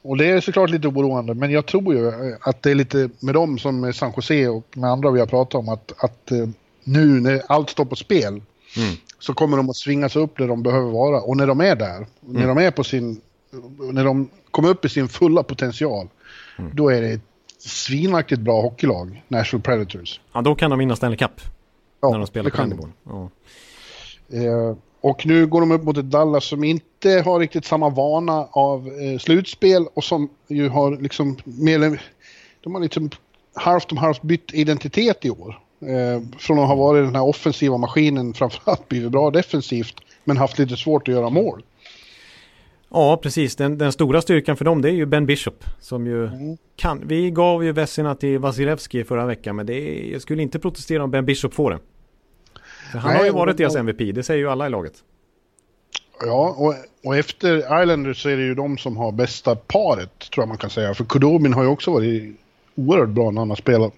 och det är såklart lite oroande, men jag tror ju att det är lite med dem som med San Jose och med andra vi har pratat om att, att eh, nu när allt står på spel mm. Så kommer de att svinga sig upp där de behöver vara. Och när de är där, mm. när de är på sin, när de kommer upp i sin fulla potential, mm. då är det ett svinaktigt bra hockeylag, Nashville Predators. Ja, då kan de vinna Stanley Cup. Ja, när de spelar på den nivån. Ja. Eh, och nu går de upp mot ett Dallas som inte har riktigt samma vana av eh, slutspel och som ju har liksom mer De har liksom halvt om halvt bytt identitet i år. Eh, från att ha varit den här offensiva maskinen framförallt blivit bra defensivt men haft lite svårt att göra mål. Ja, precis. Den, den, stora styrkan för dem det är ju Ben Bishop. Som ju mm. kan. Vi gav ju Vessina till Vasilevski förra veckan men det är, jag skulle inte protestera om Ben Bishop får den. För han Nej, har ju varit deras MVP, det säger ju alla i laget. Ja, och, och efter Islanders så är det ju de som har bästa paret, tror jag man kan säga. För Kudobin har ju också varit oerhört bra när han har spelat.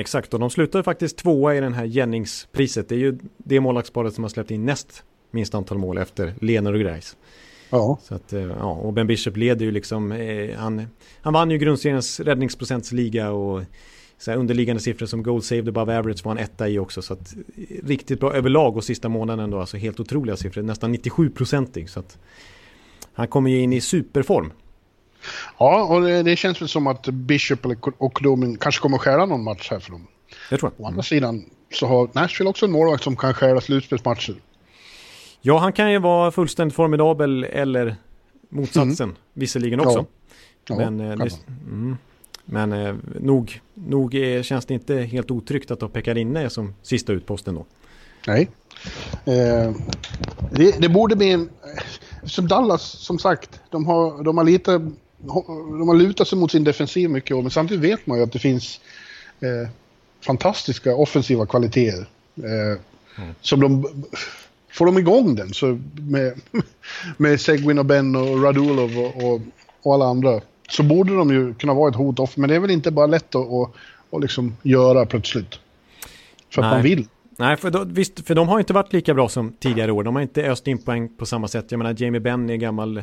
Exakt, och de slutar faktiskt tvåa i den här Jennings-priset. Det är ju det målvaktsparet som har släppt in näst minst antal mål efter Lener och Greis. Ja. Så att, eh, ja. Och Ben Bishop leder ju liksom, eh, han, han vann ju grundseriens räddningsprocentsliga och så underliggande siffror som goal saved above average var en etta i också. Så att riktigt bra överlag och sista månaden då, alltså helt otroliga siffror, nästan 97-procentig. Så att han kommer ju in i superform. Ja, och det, det känns väl som att Bishop och Domin kanske kommer att stjäla någon match här för dem. Jag tror. Å andra sidan så har Nashville också en målvakt som kan stjäla slutspelsmatcher. Ja, han kan ju vara fullständigt formidabel eller motsatsen mm. visserligen också. Ja. Men ja, det, mm, men eh, nog, nog är, känns det inte helt otryggt att ha Pekarinne som sista utposten då. Nej. Eh, det, det, borde bli en... Som Dallas, som sagt, de har, de har lite... De har lutat sig mot sin defensiv mycket men samtidigt vet man ju att det finns eh, fantastiska offensiva kvaliteter. Eh, mm. Som de... Får de igång den så med, med Seguin och Ben och Radulov och, och, och alla andra så borde de ju kunna vara ett hot off. Men det är väl inte bara lätt att, att, att liksom göra plötsligt. För att man vill. Nej, för, då, visst, för de har inte varit lika bra som tidigare år. De har inte öst in poäng på samma sätt. Jag menar, Jamie Benn är gammal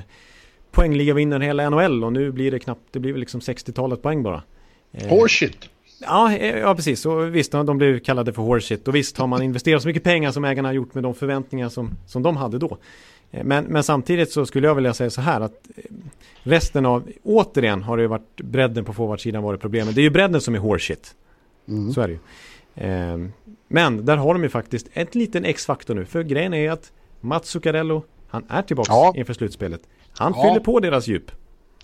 poängligavinnare hela NHL och nu blir det knappt, det blir väl liksom 60-talet poäng bara. Eh, Horseshit! Ja, eh, ja, precis. Och visst, de blev kallade för horseshit. Och visst har man investerat så mycket pengar som ägarna har gjort med de förväntningar som, som de hade då. Eh, men, men samtidigt så skulle jag vilja säga så här att resten av, återigen har det ju varit bredden på forwardsidan varit problemet. Det är ju bredden som är horseshit. Mm. Så är det ju. Eh, men där har de ju faktiskt ett liten X-faktor nu. För grejen är att Mats Zuccarello, han är tillbaka ja. inför slutspelet. Han ja. fyller på deras djup.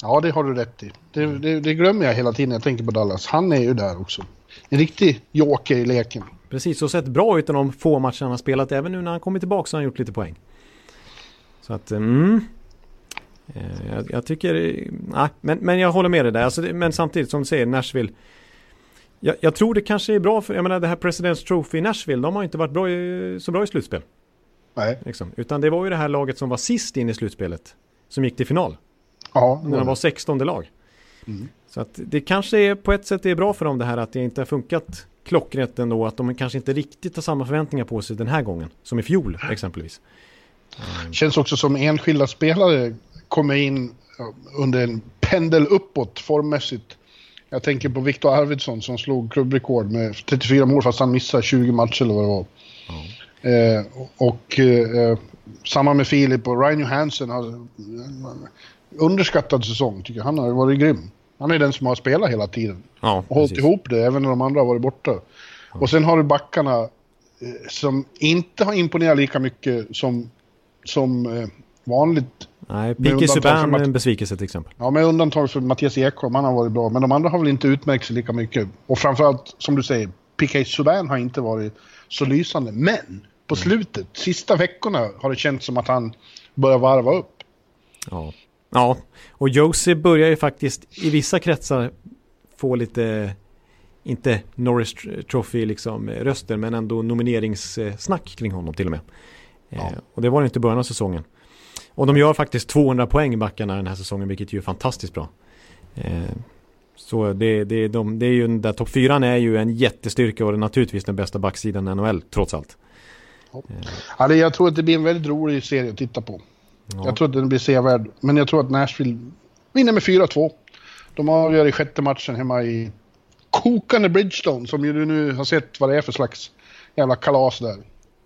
Ja, det har du rätt i. Det, det, det, glömmer jag hela tiden när jag tänker på Dallas. Han är ju där också. En riktig joker i leken. Precis, och sett bra ut i de få matcherna han har spelat. Även nu när han kommit tillbaka så har han gjort lite poäng. Så att, mm. Eh, jag, jag tycker, nej, men, men jag håller med dig där. Alltså, men samtidigt som du säger, Nashville. Jag, jag, tror det kanske är bra för, jag menar det här President's Trophy i Nashville, de har inte varit bra i, så bra i slutspel. Nej. Liksom. Utan det var ju det här laget som var sist in i slutspelet. Som gick till final. Ja. När de var 16 lag. Mm. Så att det kanske är på ett sätt är bra för dem det här att det inte har funkat klockrent ändå. Att de kanske inte riktigt har samma förväntningar på sig den här gången. Som i fjol exempelvis. Mm. Känns också som enskilda spelare kommer in under en pendel uppåt formmässigt. Jag tänker på Viktor Arvidsson som slog klubbrekord med 34 mål fast han missade 20 matcher eller vad det var. Mm. Eh, och eh, samma med Filip och Ryan Johansson har underskattad säsong tycker jag. Han har varit grym. Han är den som har spelat hela tiden. Ja, och hållit ihop det även när de andra har varit borta. Ja. Och sen har du backarna eh, som inte har imponerat lika mycket som, som eh, vanligt. Nej, Piki Subban är en besvikelse till exempel. Ja, med undantag för Mattias Ekholm, han har varit bra. Men de andra har väl inte utmärkt sig lika mycket. Och framförallt, som du säger, Piki Subban har inte varit så lysande. Men på slutet, sista veckorna, har det känts som att han börjar varva upp. Ja. Ja, och Josie börjar ju faktiskt i vissa kretsar få lite, inte Norris Trophy liksom röster, men ändå nomineringssnack kring honom till och med. Ja. Eh, och det var det inte i början av säsongen. Och de gör faktiskt 200 poäng backarna den här säsongen, vilket är ju fantastiskt bra. Eh, så det, det, de, det är ju den där topp 4 är ju en jättestyrka och är naturligtvis den bästa backsidan i NHL, trots allt. Ja. jag tror att det blir en väldigt rolig serie att titta på. Ja. Jag tror att den blir sevärd. Men jag tror att Nashville vinner med 4-2. De avgör i sjätte matchen hemma i kokande Bridgestone som ju du nu har sett vad det är för slags jävla kalas där.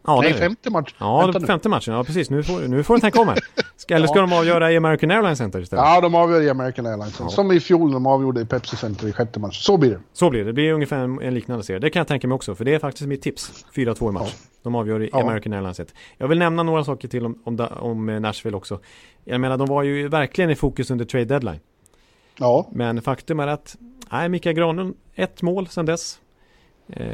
Ja, Nej, femte matchen. Ja, femte matchen. Ja, precis. Nu får, nu får du tänka om här. Ska, eller ska ja. de avgöra i American Airlines Center istället? Ja, de avgör i American Airlines Center. Ja. Som i fjol när de avgjorde i Pepsi Center i sjätte matchen. Så blir det. Så blir det. Det blir ungefär en, en liknande serie. Det kan jag tänka mig också. För det är faktiskt mitt tips. 4-2 i match. Ja. De avgör i American Airlines Center. Jag vill nämna några saker till om, om, om eh, Nashville också. Jag menar, de var ju verkligen i fokus under trade deadline. Ja. Men faktum är att, nej, Mikael Granlund, ett mål sedan dess. Eh,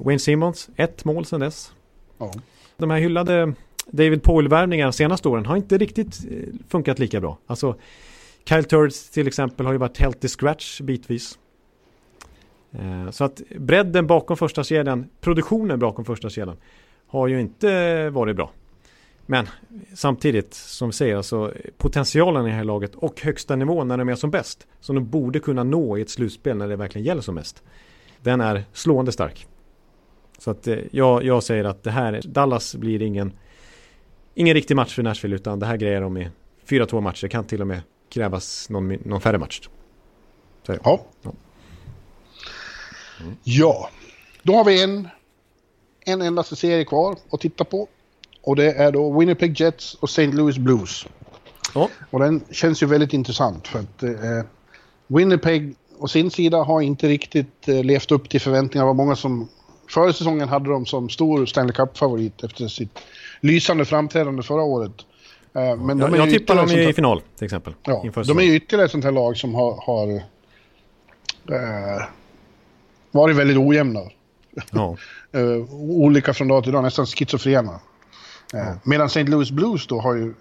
Wayne Simmons, ett mål sedan dess. Ja de här hyllade David Poyle-värvningarna senaste åren har inte riktigt eh, funkat lika bra. Alltså Kyle Turds till exempel har ju varit healthy scratch bitvis. Eh, så att bredden bakom första kedjan, produktionen bakom första kedjan har ju inte varit bra. Men samtidigt, som vi säger, alltså potentialen i det här laget och högsta nivån när de är som bäst, som de borde kunna nå i ett slutspel när det verkligen gäller som mest, den är slående stark. Så att eh, jag, jag säger att det här, Dallas blir ingen, ingen riktig match för Nashville utan det här grejer de i 4-2 matcher. Det kan till och med krävas någon, någon färre match. Så, ja. Ja. Mm. ja, då har vi en, en endaste serie kvar att titta på. Och det är då Winnipeg Jets och St. Louis Blues. Ja. Och den känns ju väldigt intressant för att eh, Winnipeg å sin sida har inte riktigt eh, levt upp till förväntningarna. Det var många som Förra säsongen hade de som stor Stanley Cup-favorit efter sitt lysande framträdande förra året. Eh, men de jag tippar dem i final till exempel. Ja, de är ju ytterligare ett sånt här lag som har, har äh, varit väldigt ojämna. Ja. uh, olika från dag till dag, nästan schizofrena. Ja. Medan St. Louis Blues då har ju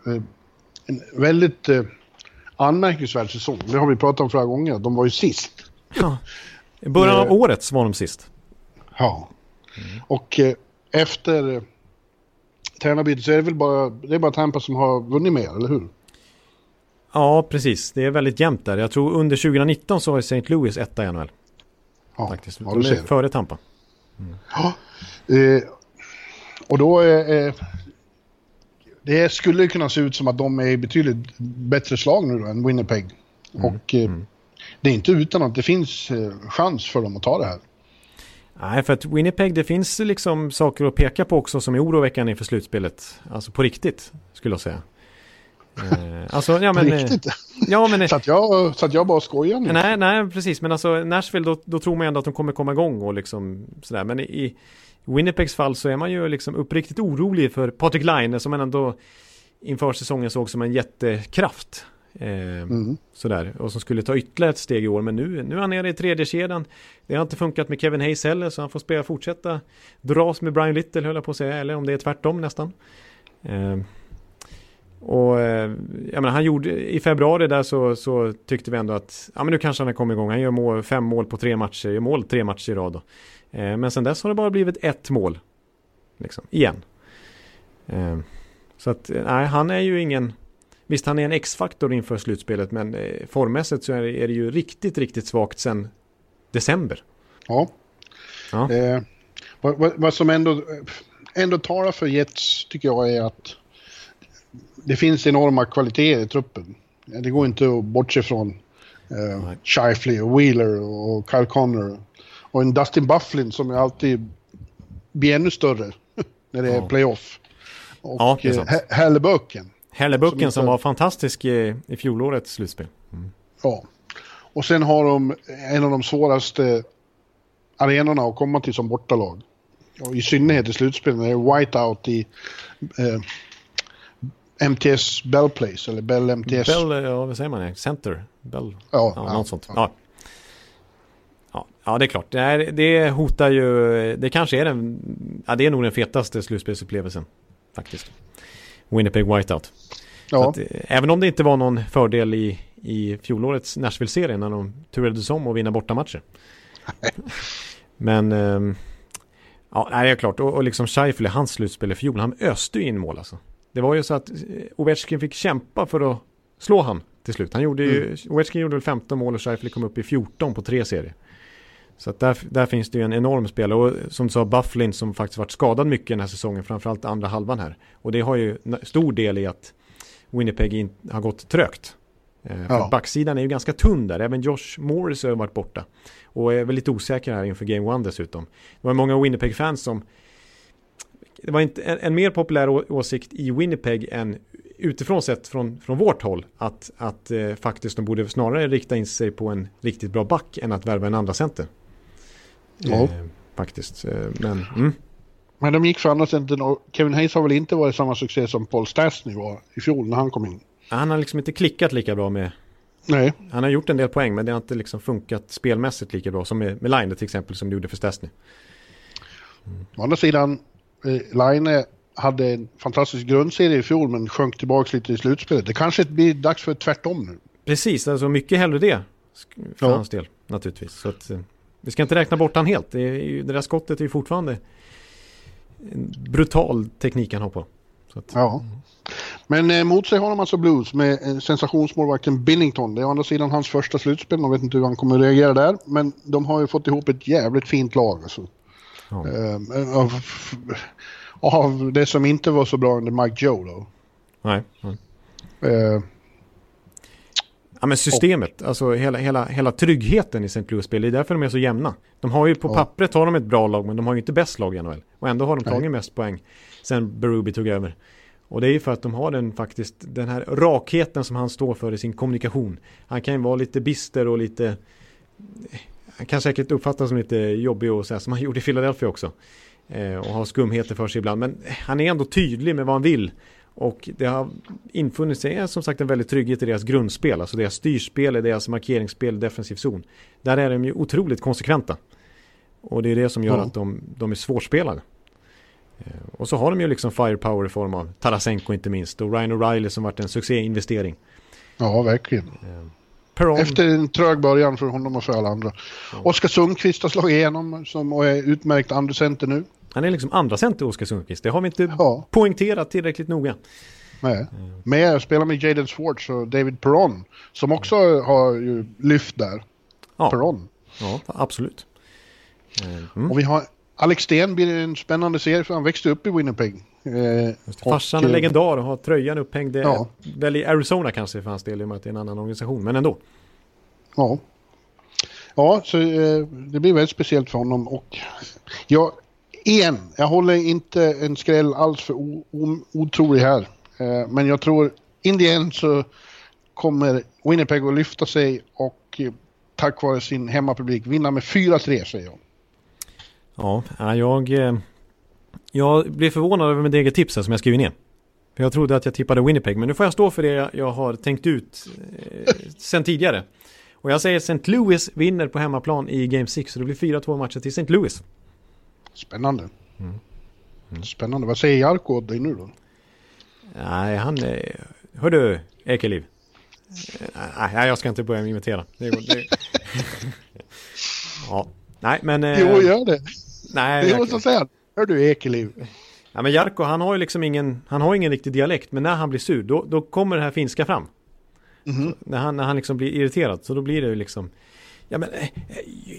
en väldigt anmärkningsvärd säsong. Det har vi pratat om flera gånger. De var ju sist. Ja. I början av året var de sist. Ja. Mm. Och eh, efter eh, tränarbytet så är det väl bara, det är bara Tampa som har vunnit mer, eller hur? Ja, precis. Det är väldigt jämnt där. Jag tror under 2019 så var St. Louis etta i NHL. Ja, Faktiskt. Ja, De är före Tampa. Mm. Ja, eh, och då är... Eh, det skulle kunna se ut som att de är betydligt bättre slag nu då än Winnipeg. Mm. Och eh, mm. det är inte utan att det finns eh, chans för dem att ta det här. Nej, för att Winnipeg, det finns liksom saker att peka på också som är oroväckande inför slutspelet. Alltså på riktigt, skulle jag säga. Eh, alltså, ja men... Riktigt? Ja, men... så, att jag, så att jag bara skojar nu? Nej, nej, precis. Men alltså Nashville, då, då tror man ändå att de kommer komma igång och liksom sådär. Men i Winnipegs fall så är man ju liksom uppriktigt orolig för Patrik Laine som man ändå inför säsongen såg som en jättekraft. Eh, mm. Sådär, och som skulle ta ytterligare ett steg i år. Men nu, nu är han nere i tredje kedjan. Det har inte funkat med Kevin Hayes heller, så han får spela, fortsätta dras med Brian Little, höll jag på att säga. Eller om det är tvärtom nästan. Eh, och eh, jag menar, han gjorde, i februari där så, så tyckte vi ändå att ja, men nu kanske han har kommit igång. Han gör mål, fem mål på tre matcher, gör mål tre matcher i rad. Då. Eh, men sen dess har det bara blivit ett mål. Liksom, igen. Eh, så att, nej, han är ju ingen... Visst, han är en X-faktor inför slutspelet, men eh, formmässigt så är det, är det ju riktigt, riktigt svagt sen december. Ja. ja. Eh, vad, vad, vad, som ändå, ändå talar för Jets tycker jag är att det finns enorma kvaliteter i truppen. Det går inte att bortse från eh, Shifley och Wheeler och Kyle Connor. Och en Dustin Bufflin som alltid blir ännu större när det är ja. playoff. Och ja, eh, Hellebucken. Som, som, var fantastisk i, i fjolårets slutspel. Mm. Ja. Och sen har de en av de svåraste arenorna att komma till som bortalag. Och I synnerhet i slutspelet när det är whiteout i eh, MTS Bell Place eller Bell MTS. Bell, ja vad säger man? Center? Bell? Ja, ja, något sånt. Ja. ja. Ja, det är klart. Det, det hotar ju, det kanske är den, ja det är nog den fetaste slutspelsupplevelsen faktiskt. Winnipeg Whiteout. Ja. Att, även om det inte var någon fördel i, i fjolårets Nashville-serie när de turades om och vinna bortamatcher. Men, um, ja, det är klart. Och, och liksom Scheifele, hans slutspel i fjol, han öste ju in mål alltså. Det var ju så att eh, Ovechkin fick kämpa för att slå han till slut. Han gjorde ju, mm. Ovechkin gjorde väl 15 mål och Scheifele kom upp i 14 på tre serier. Så där, där finns det ju en enorm spelare och som du sa Bufflin som faktiskt varit skadad mycket den här säsongen, framförallt andra halvan här. Och det har ju stor del i att Winnipeg in, har gått trögt. Eh, för ja. backsidan är ju ganska tunn där, även Josh Morris har varit borta. Och är väl lite osäker här inför Game One dessutom. Det var många Winnipeg-fans som det var inte en, en, mer populär åsikt i Winnipeg än utifrån sett från, från vårt håll att, att eh, faktiskt de borde snarare rikta in sig på en riktigt bra back än att värva en andra center. Ja. Eh, faktiskt. Eh, men, mm. men de gick för centern och Kevin Hayes har väl inte varit samma succé som Paul Stastny var i fjol när han kom in. Han har liksom inte klickat lika bra med Nej. Han har gjort en del poäng men det har inte liksom funkat spelmässigt lika bra som med, med Line till exempel som det gjorde för Stastny. Mm. Å andra sidan, eh, Line hade en fantastisk grundserie i fjol men sjönk tillbaka lite i slutspelet. Det kanske blir dags för tvärtom nu. Precis, alltså mycket hellre det för ja. hans del naturligtvis. Så att, eh, vi ska inte räkna bort han helt. Det, ju, det där skottet är ju fortfarande en brutal teknik han har på. Att, ja. Men eh, mot sig har de alltså Blues med eh, sensationsmålvakten Billington. Det är å andra sidan hans första slutspel. Man vet inte hur han kommer att reagera där. Men de har ju fått ihop ett jävligt fint lag. Alltså. Ja. Eh, av, av, det som inte var så bra under Mike Joe då. Nej. nej. Eh, Ja men systemet, och, alltså hela, hela, hela tryggheten i St. Louis-spel, det är därför de är så jämna. De har ju på ja. pappret har de ett bra lag, men de har ju inte bäst lag i NHL. Och ändå har de tagit Nej. mest poäng sen Berube tog över. Och det är ju för att de har den faktiskt, den här rakheten som han står för i sin kommunikation. Han kan ju vara lite bister och lite, han kan säkert uppfattas som lite jobbig och så här, som han gjorde i Philadelphia också. Eh, och har skumheter för sig ibland, men han är ändå tydlig med vad han vill. Och det har infunnit sig som sagt en väldig trygghet i deras grundspel, alltså deras styrspel, deras markeringsspel, defensiv zon. Där är de ju otroligt konsekventa. Och det är det som gör ja. att de, de är svårspelade. Eh, och så har de ju liksom firepower i form av Tarasenko inte minst och Ryan O'Reilly som varit en succéinvestering. Ja, verkligen. Eh, Peron. Efter en trög början för honom och för alla andra. Ja. Oskar Sundqvist har slagit igenom som och är utmärkt andra center nu. Han är liksom andra center Oskar Sundqvist. Det har vi inte ja. poängterat tillräckligt noga. Nej. Men jag spelar med Jaden Swartz och David Perron som också har ju lyft där. Ja. Perron. Ja, absolut. Mm. Och vi har Alex Sten blir en spännande serie för han växte upp i Winnipeg. Eh, Farsan är legendar och har tröjan upphängd. Ja. Väl i Arizona kanske för hans del i och med att det är en annan organisation, men ändå. Ja. Ja, så eh, det blir väldigt speciellt för honom och jag, igen, jag håller inte en skräll alls för otrolig här. Eh, men jag tror in the end så kommer Winnipeg att lyfta sig och eh, tack vare sin hemmapublik vinna med 4-3 säger jag. Ja, jag, eh, jag blev förvånad över mitt eget tips här som jag skrivit ner. För jag trodde att jag tippade Winnipeg, men nu får jag stå för det jag har tänkt ut eh, sen tidigare. Och jag säger St. Louis vinner på hemmaplan i Game 6, så det blir 4-2 matcher till St. Louis. Spännande. Mm. Mm. Spännande. Vad säger Jarko åt dig nu då? Nej, han... Hör du, Ekeliv. Nej, jag ska inte börja imitera. Det, det... ja, nej men... Jo, gör det. Nej, det är jag... som säger. Hör du Ekeliv. Ja, men Jarko, han har ju liksom ingen, han har ingen riktig dialekt, men när han blir sur, då, då kommer det här finska fram. Mm -hmm. när, han, när han liksom blir irriterad, så då blir det ju liksom Ja men, eh,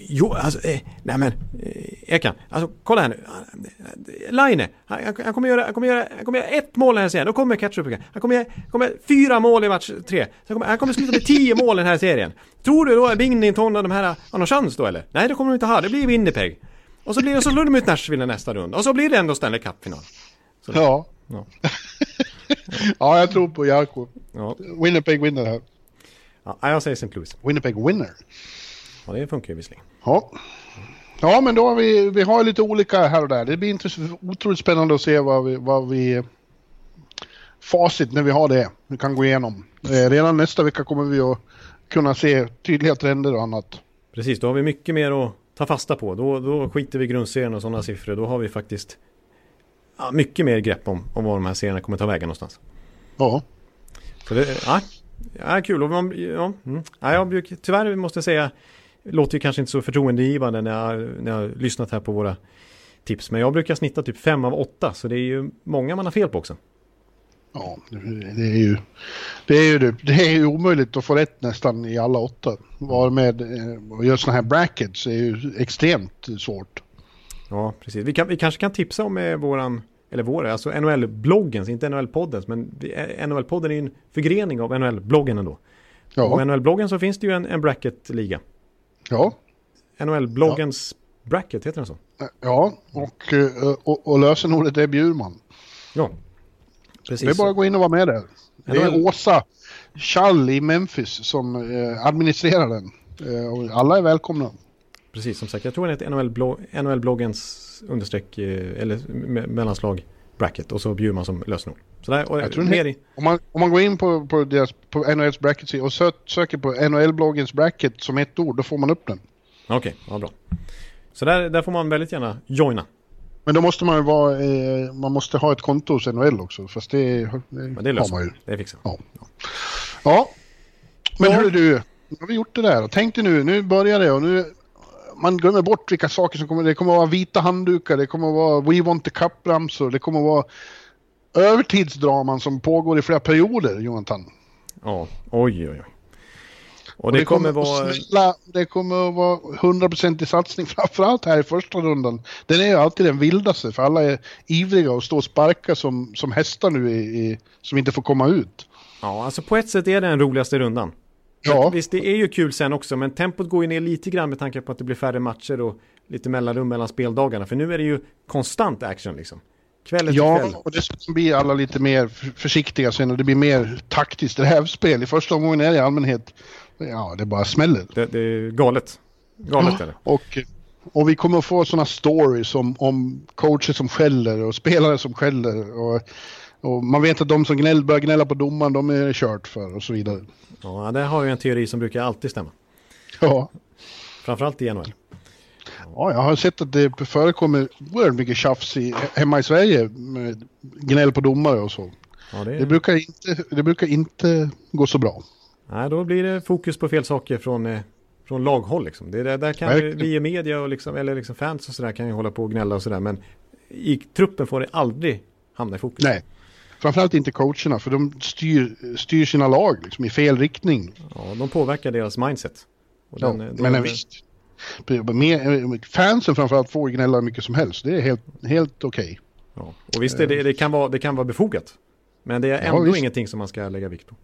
jo alltså, eh, nej men, eh, Ekan, alltså kolla här nu. Line, han, han, kommer göra, han, kommer göra, han kommer göra ett mål den här serien, då kommer ketchup. Han kommer, kommer göra fyra mål i match tre. Han kommer, han kommer sluta med tio mål den här serien. Tror du då att Binnington och de här har någon chans då eller? Nej det kommer de inte ha, det blir Winnipeg. Och så blir det, så slår de ut Nashville nästa runda. Och så blir det ändå Stanley Cup-final. Ja. Ja. ja, jag tror på Jarko. Ja. Winnipeg vinner här. Ja, jag säger St. Louis. Winnipeg winner. Ja, det funkar ju visserligen. Ja. Ja, men då har vi, vi har lite olika här och där. Det blir otroligt spännande att se vad vi, vad vi facit när vi har det. Vi kan gå igenom. Eh, redan nästa vecka kommer vi att kunna se tydliga trender och annat. Precis, då har vi mycket mer att ta fasta på. Då, då skiter vi i grundserien och sådana siffror. Då har vi faktiskt ja, mycket mer grepp om, om var de här serierna kommer ta vägen någonstans. Ja. Så det, ja, ja kul. Och man, ja, mm. ja, jag brukar, tyvärr måste jag säga låter ju kanske inte så förtroendegivande när jag, när jag har lyssnat här på våra tips. Men jag brukar snitta typ 5 av 8 så det är ju många man har fel på också. Ja, det är ju det är ju, det är ju omöjligt att få rätt nästan i alla åtta. Var med och göra sådana här brackets är ju extremt svårt. Ja, precis. Vi, kan, vi kanske kan tipsa om eh, våran, eller vår, alltså NHL-bloggen, inte NHL-poddens, men eh, NHL-podden är ju en förgrening av NHL-bloggen ändå. Ja. Och NHL-bloggen så finns det ju en, en bracket-liga. Ja. NHL-bloggens ja. bracket, heter den så? Ja, och, eh, och, och lösenordet är Bjurman. Ja, precis. Det är bara att gå in och vara med där. Det är Åsa Chall i Memphis som eh, administrerar den. Eh, alla är välkomna. Precis, som sagt. Jag tror den heter NHL-bloggens understreck eller mellanslag bracket och så Bjurman som lösenord. Så där, och jag tror mer i... om, man, om man går in på, på, deras, på NHLs bracket och sö, söker på NHL-bloggens bracket som ett ord, då får man upp den. Okej, okay, ja bra. Så där, där får man väldigt gärna joina. Men då måste man ju vara, eh, man måste ha ett konto hos NHL också, fast det, det, Men det löser man ju. Det fixar ja. ja. Men ja. hörru du, nu har vi gjort det där. Tänk dig nu, nu börjar det och nu man glömmer bort vilka saker som kommer. Det kommer att vara vita handdukar, det kommer att vara We Want the Cup-ramsor, det kommer att vara övertidsdraman som pågår i flera perioder, Jonathan. Ja, oj, oj, oj. Och det, och det kommer, kommer vara... Smälla, det kommer att vara 100% i satsning, framförallt här i första rundan. Den är ju alltid den vildaste, för alla är ivriga och står och sparkar som, som hästar nu i, i, som inte får komma ut. Ja, alltså på ett sätt är det den roligaste rundan. Ja. Visst, det är ju kul sen också, men tempot går ju ner lite grann med tanke på att det blir färre matcher och lite mellanrum mellan speldagarna. För nu är det ju konstant action liksom. Kväll ja, kväll. och dessutom blir alla lite mer försiktiga sen och det blir mer taktiskt rävspel. I första omgången är det i allmänhet, ja, det bara smäller. Det, det är galet. Galet ja, är det. Och, och vi kommer att få sådana stories om, om coacher som skäller och spelare som skäller. Och, och man vet att de som gnäll, börjar gnälla på domaren, de är kört för och så vidare. Ja, det har ju en teori som brukar alltid stämma. Ja. Framförallt i NHL. Ja, jag har sett att det förekommer oerhört mycket tjafs i, hemma i Sverige med gnäll på domare och så. Ja, det... Det, brukar inte, det brukar inte gå så bra. Nej, då blir det fokus på fel saker från, eh, från laghåll. Liksom. Det, där kan vi, vi i media och liksom, eller liksom fans och sådär kan ju hålla på och gnälla och sådär. Men i truppen får det aldrig hamna i fokus. Nej, framförallt inte coacherna för de styr, styr sina lag liksom, i fel riktning. Ja, de påverkar deras mindset. Och ja, den, men den, visst. Fansen framförallt får gnälla mycket som helst. Det är helt, helt okej. Okay. Ja. Och visst, det, det, kan vara, det kan vara befogat. Men det är ändå ja, ingenting som man ska lägga vikt på.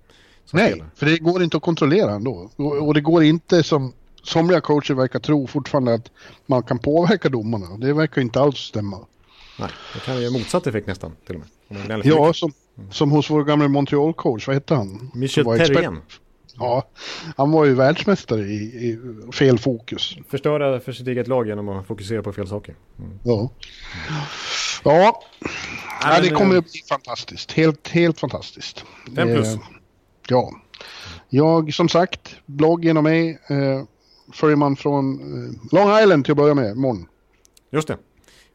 Nej, spelar. för det går inte att kontrollera ändå. Och, och det går inte som somliga coacher verkar tro fortfarande att man kan påverka domarna. Det verkar inte alls stämma. Nej, det kan ge motsatt effekt nästan till och med. Ja, som, Som hos vår gamla Montreal-coach, vad hette han? Michel Terrien. Ja, han var ju världsmästare i, i fel fokus. Förstöra för sitt eget lag genom att fokusera på fel saker. Ja. Ja, ja det men, kommer eh, att bli fantastiskt. Helt, helt fantastiskt. Fem plus. Eh, ja. Jag, som sagt, blogg genom mig. Eh, följer man från eh, Long Island till att börja med, imorgon. Just det.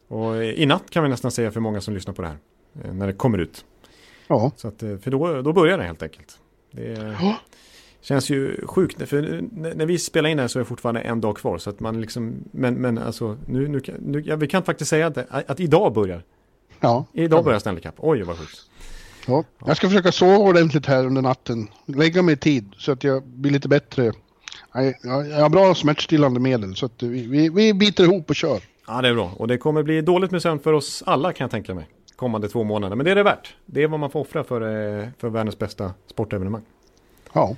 Och eh, i natt kan vi nästan säga för många som lyssnar på det här. Eh, När det kommer ut. Ja, Så att, eh, för då, då börjar det helt enkelt. Det Ja. känns ju sjukt. För nu- när vi spelar in det här så är det fortfarande en dag kvar. Så att man liksom, men, men alltså, nu, nu, nu, ja, vi kan faktiskt säga att, att idag börjar. ja. Idag börjar Stanley Cup. Oj, vad sjukt. ja. Jag ska försöka sova ordentligt här under natten. Lägga mig i tid så att jag blir lite bättre. Jag har bra smärtstillande medel så att vi, vi, vi biter ihop och kör. Ja, det är bra. Och det kommer bli dåligt med sömn för oss alla kan jag tänka mig. Kommande två månader. Men det är det värt. Det är vad man får offra för, eh, för världens bästa sportevenemang. Ja.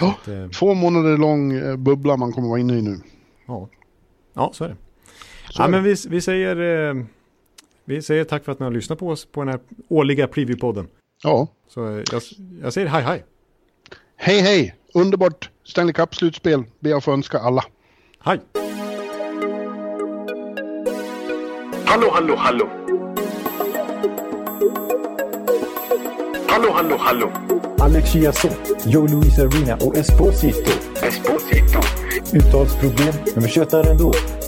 ja. att, eh, Två månader lång eh, bubbla man kommer vara inne i nu. Ja, ja så är det. Så ja, är men vi, vi, säger, eh, vi säger tack för att ni har lyssnat på oss på den här årliga preview-podden. Ja. Så jag, jag säger hej hej. Hej hej! Underbart Stanley Cup-slutspel ber jag få önska alla. Hej! Hallå, hallå, hallå. Hallå, hallå, hallå. Alex Chiazot, Joe Luis Arena och Esposito. Esposito. Uttalsproblem, men vi tjötar ändå.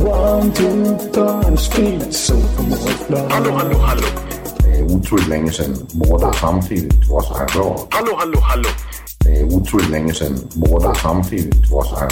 One, two, time, speed, so Hallå, hallå, hallå. Det er utroligt længe siden mor, der samtidig var så her Hallå, hallå, hallå. Det er utroligt længe siden mor, der samtidig var så her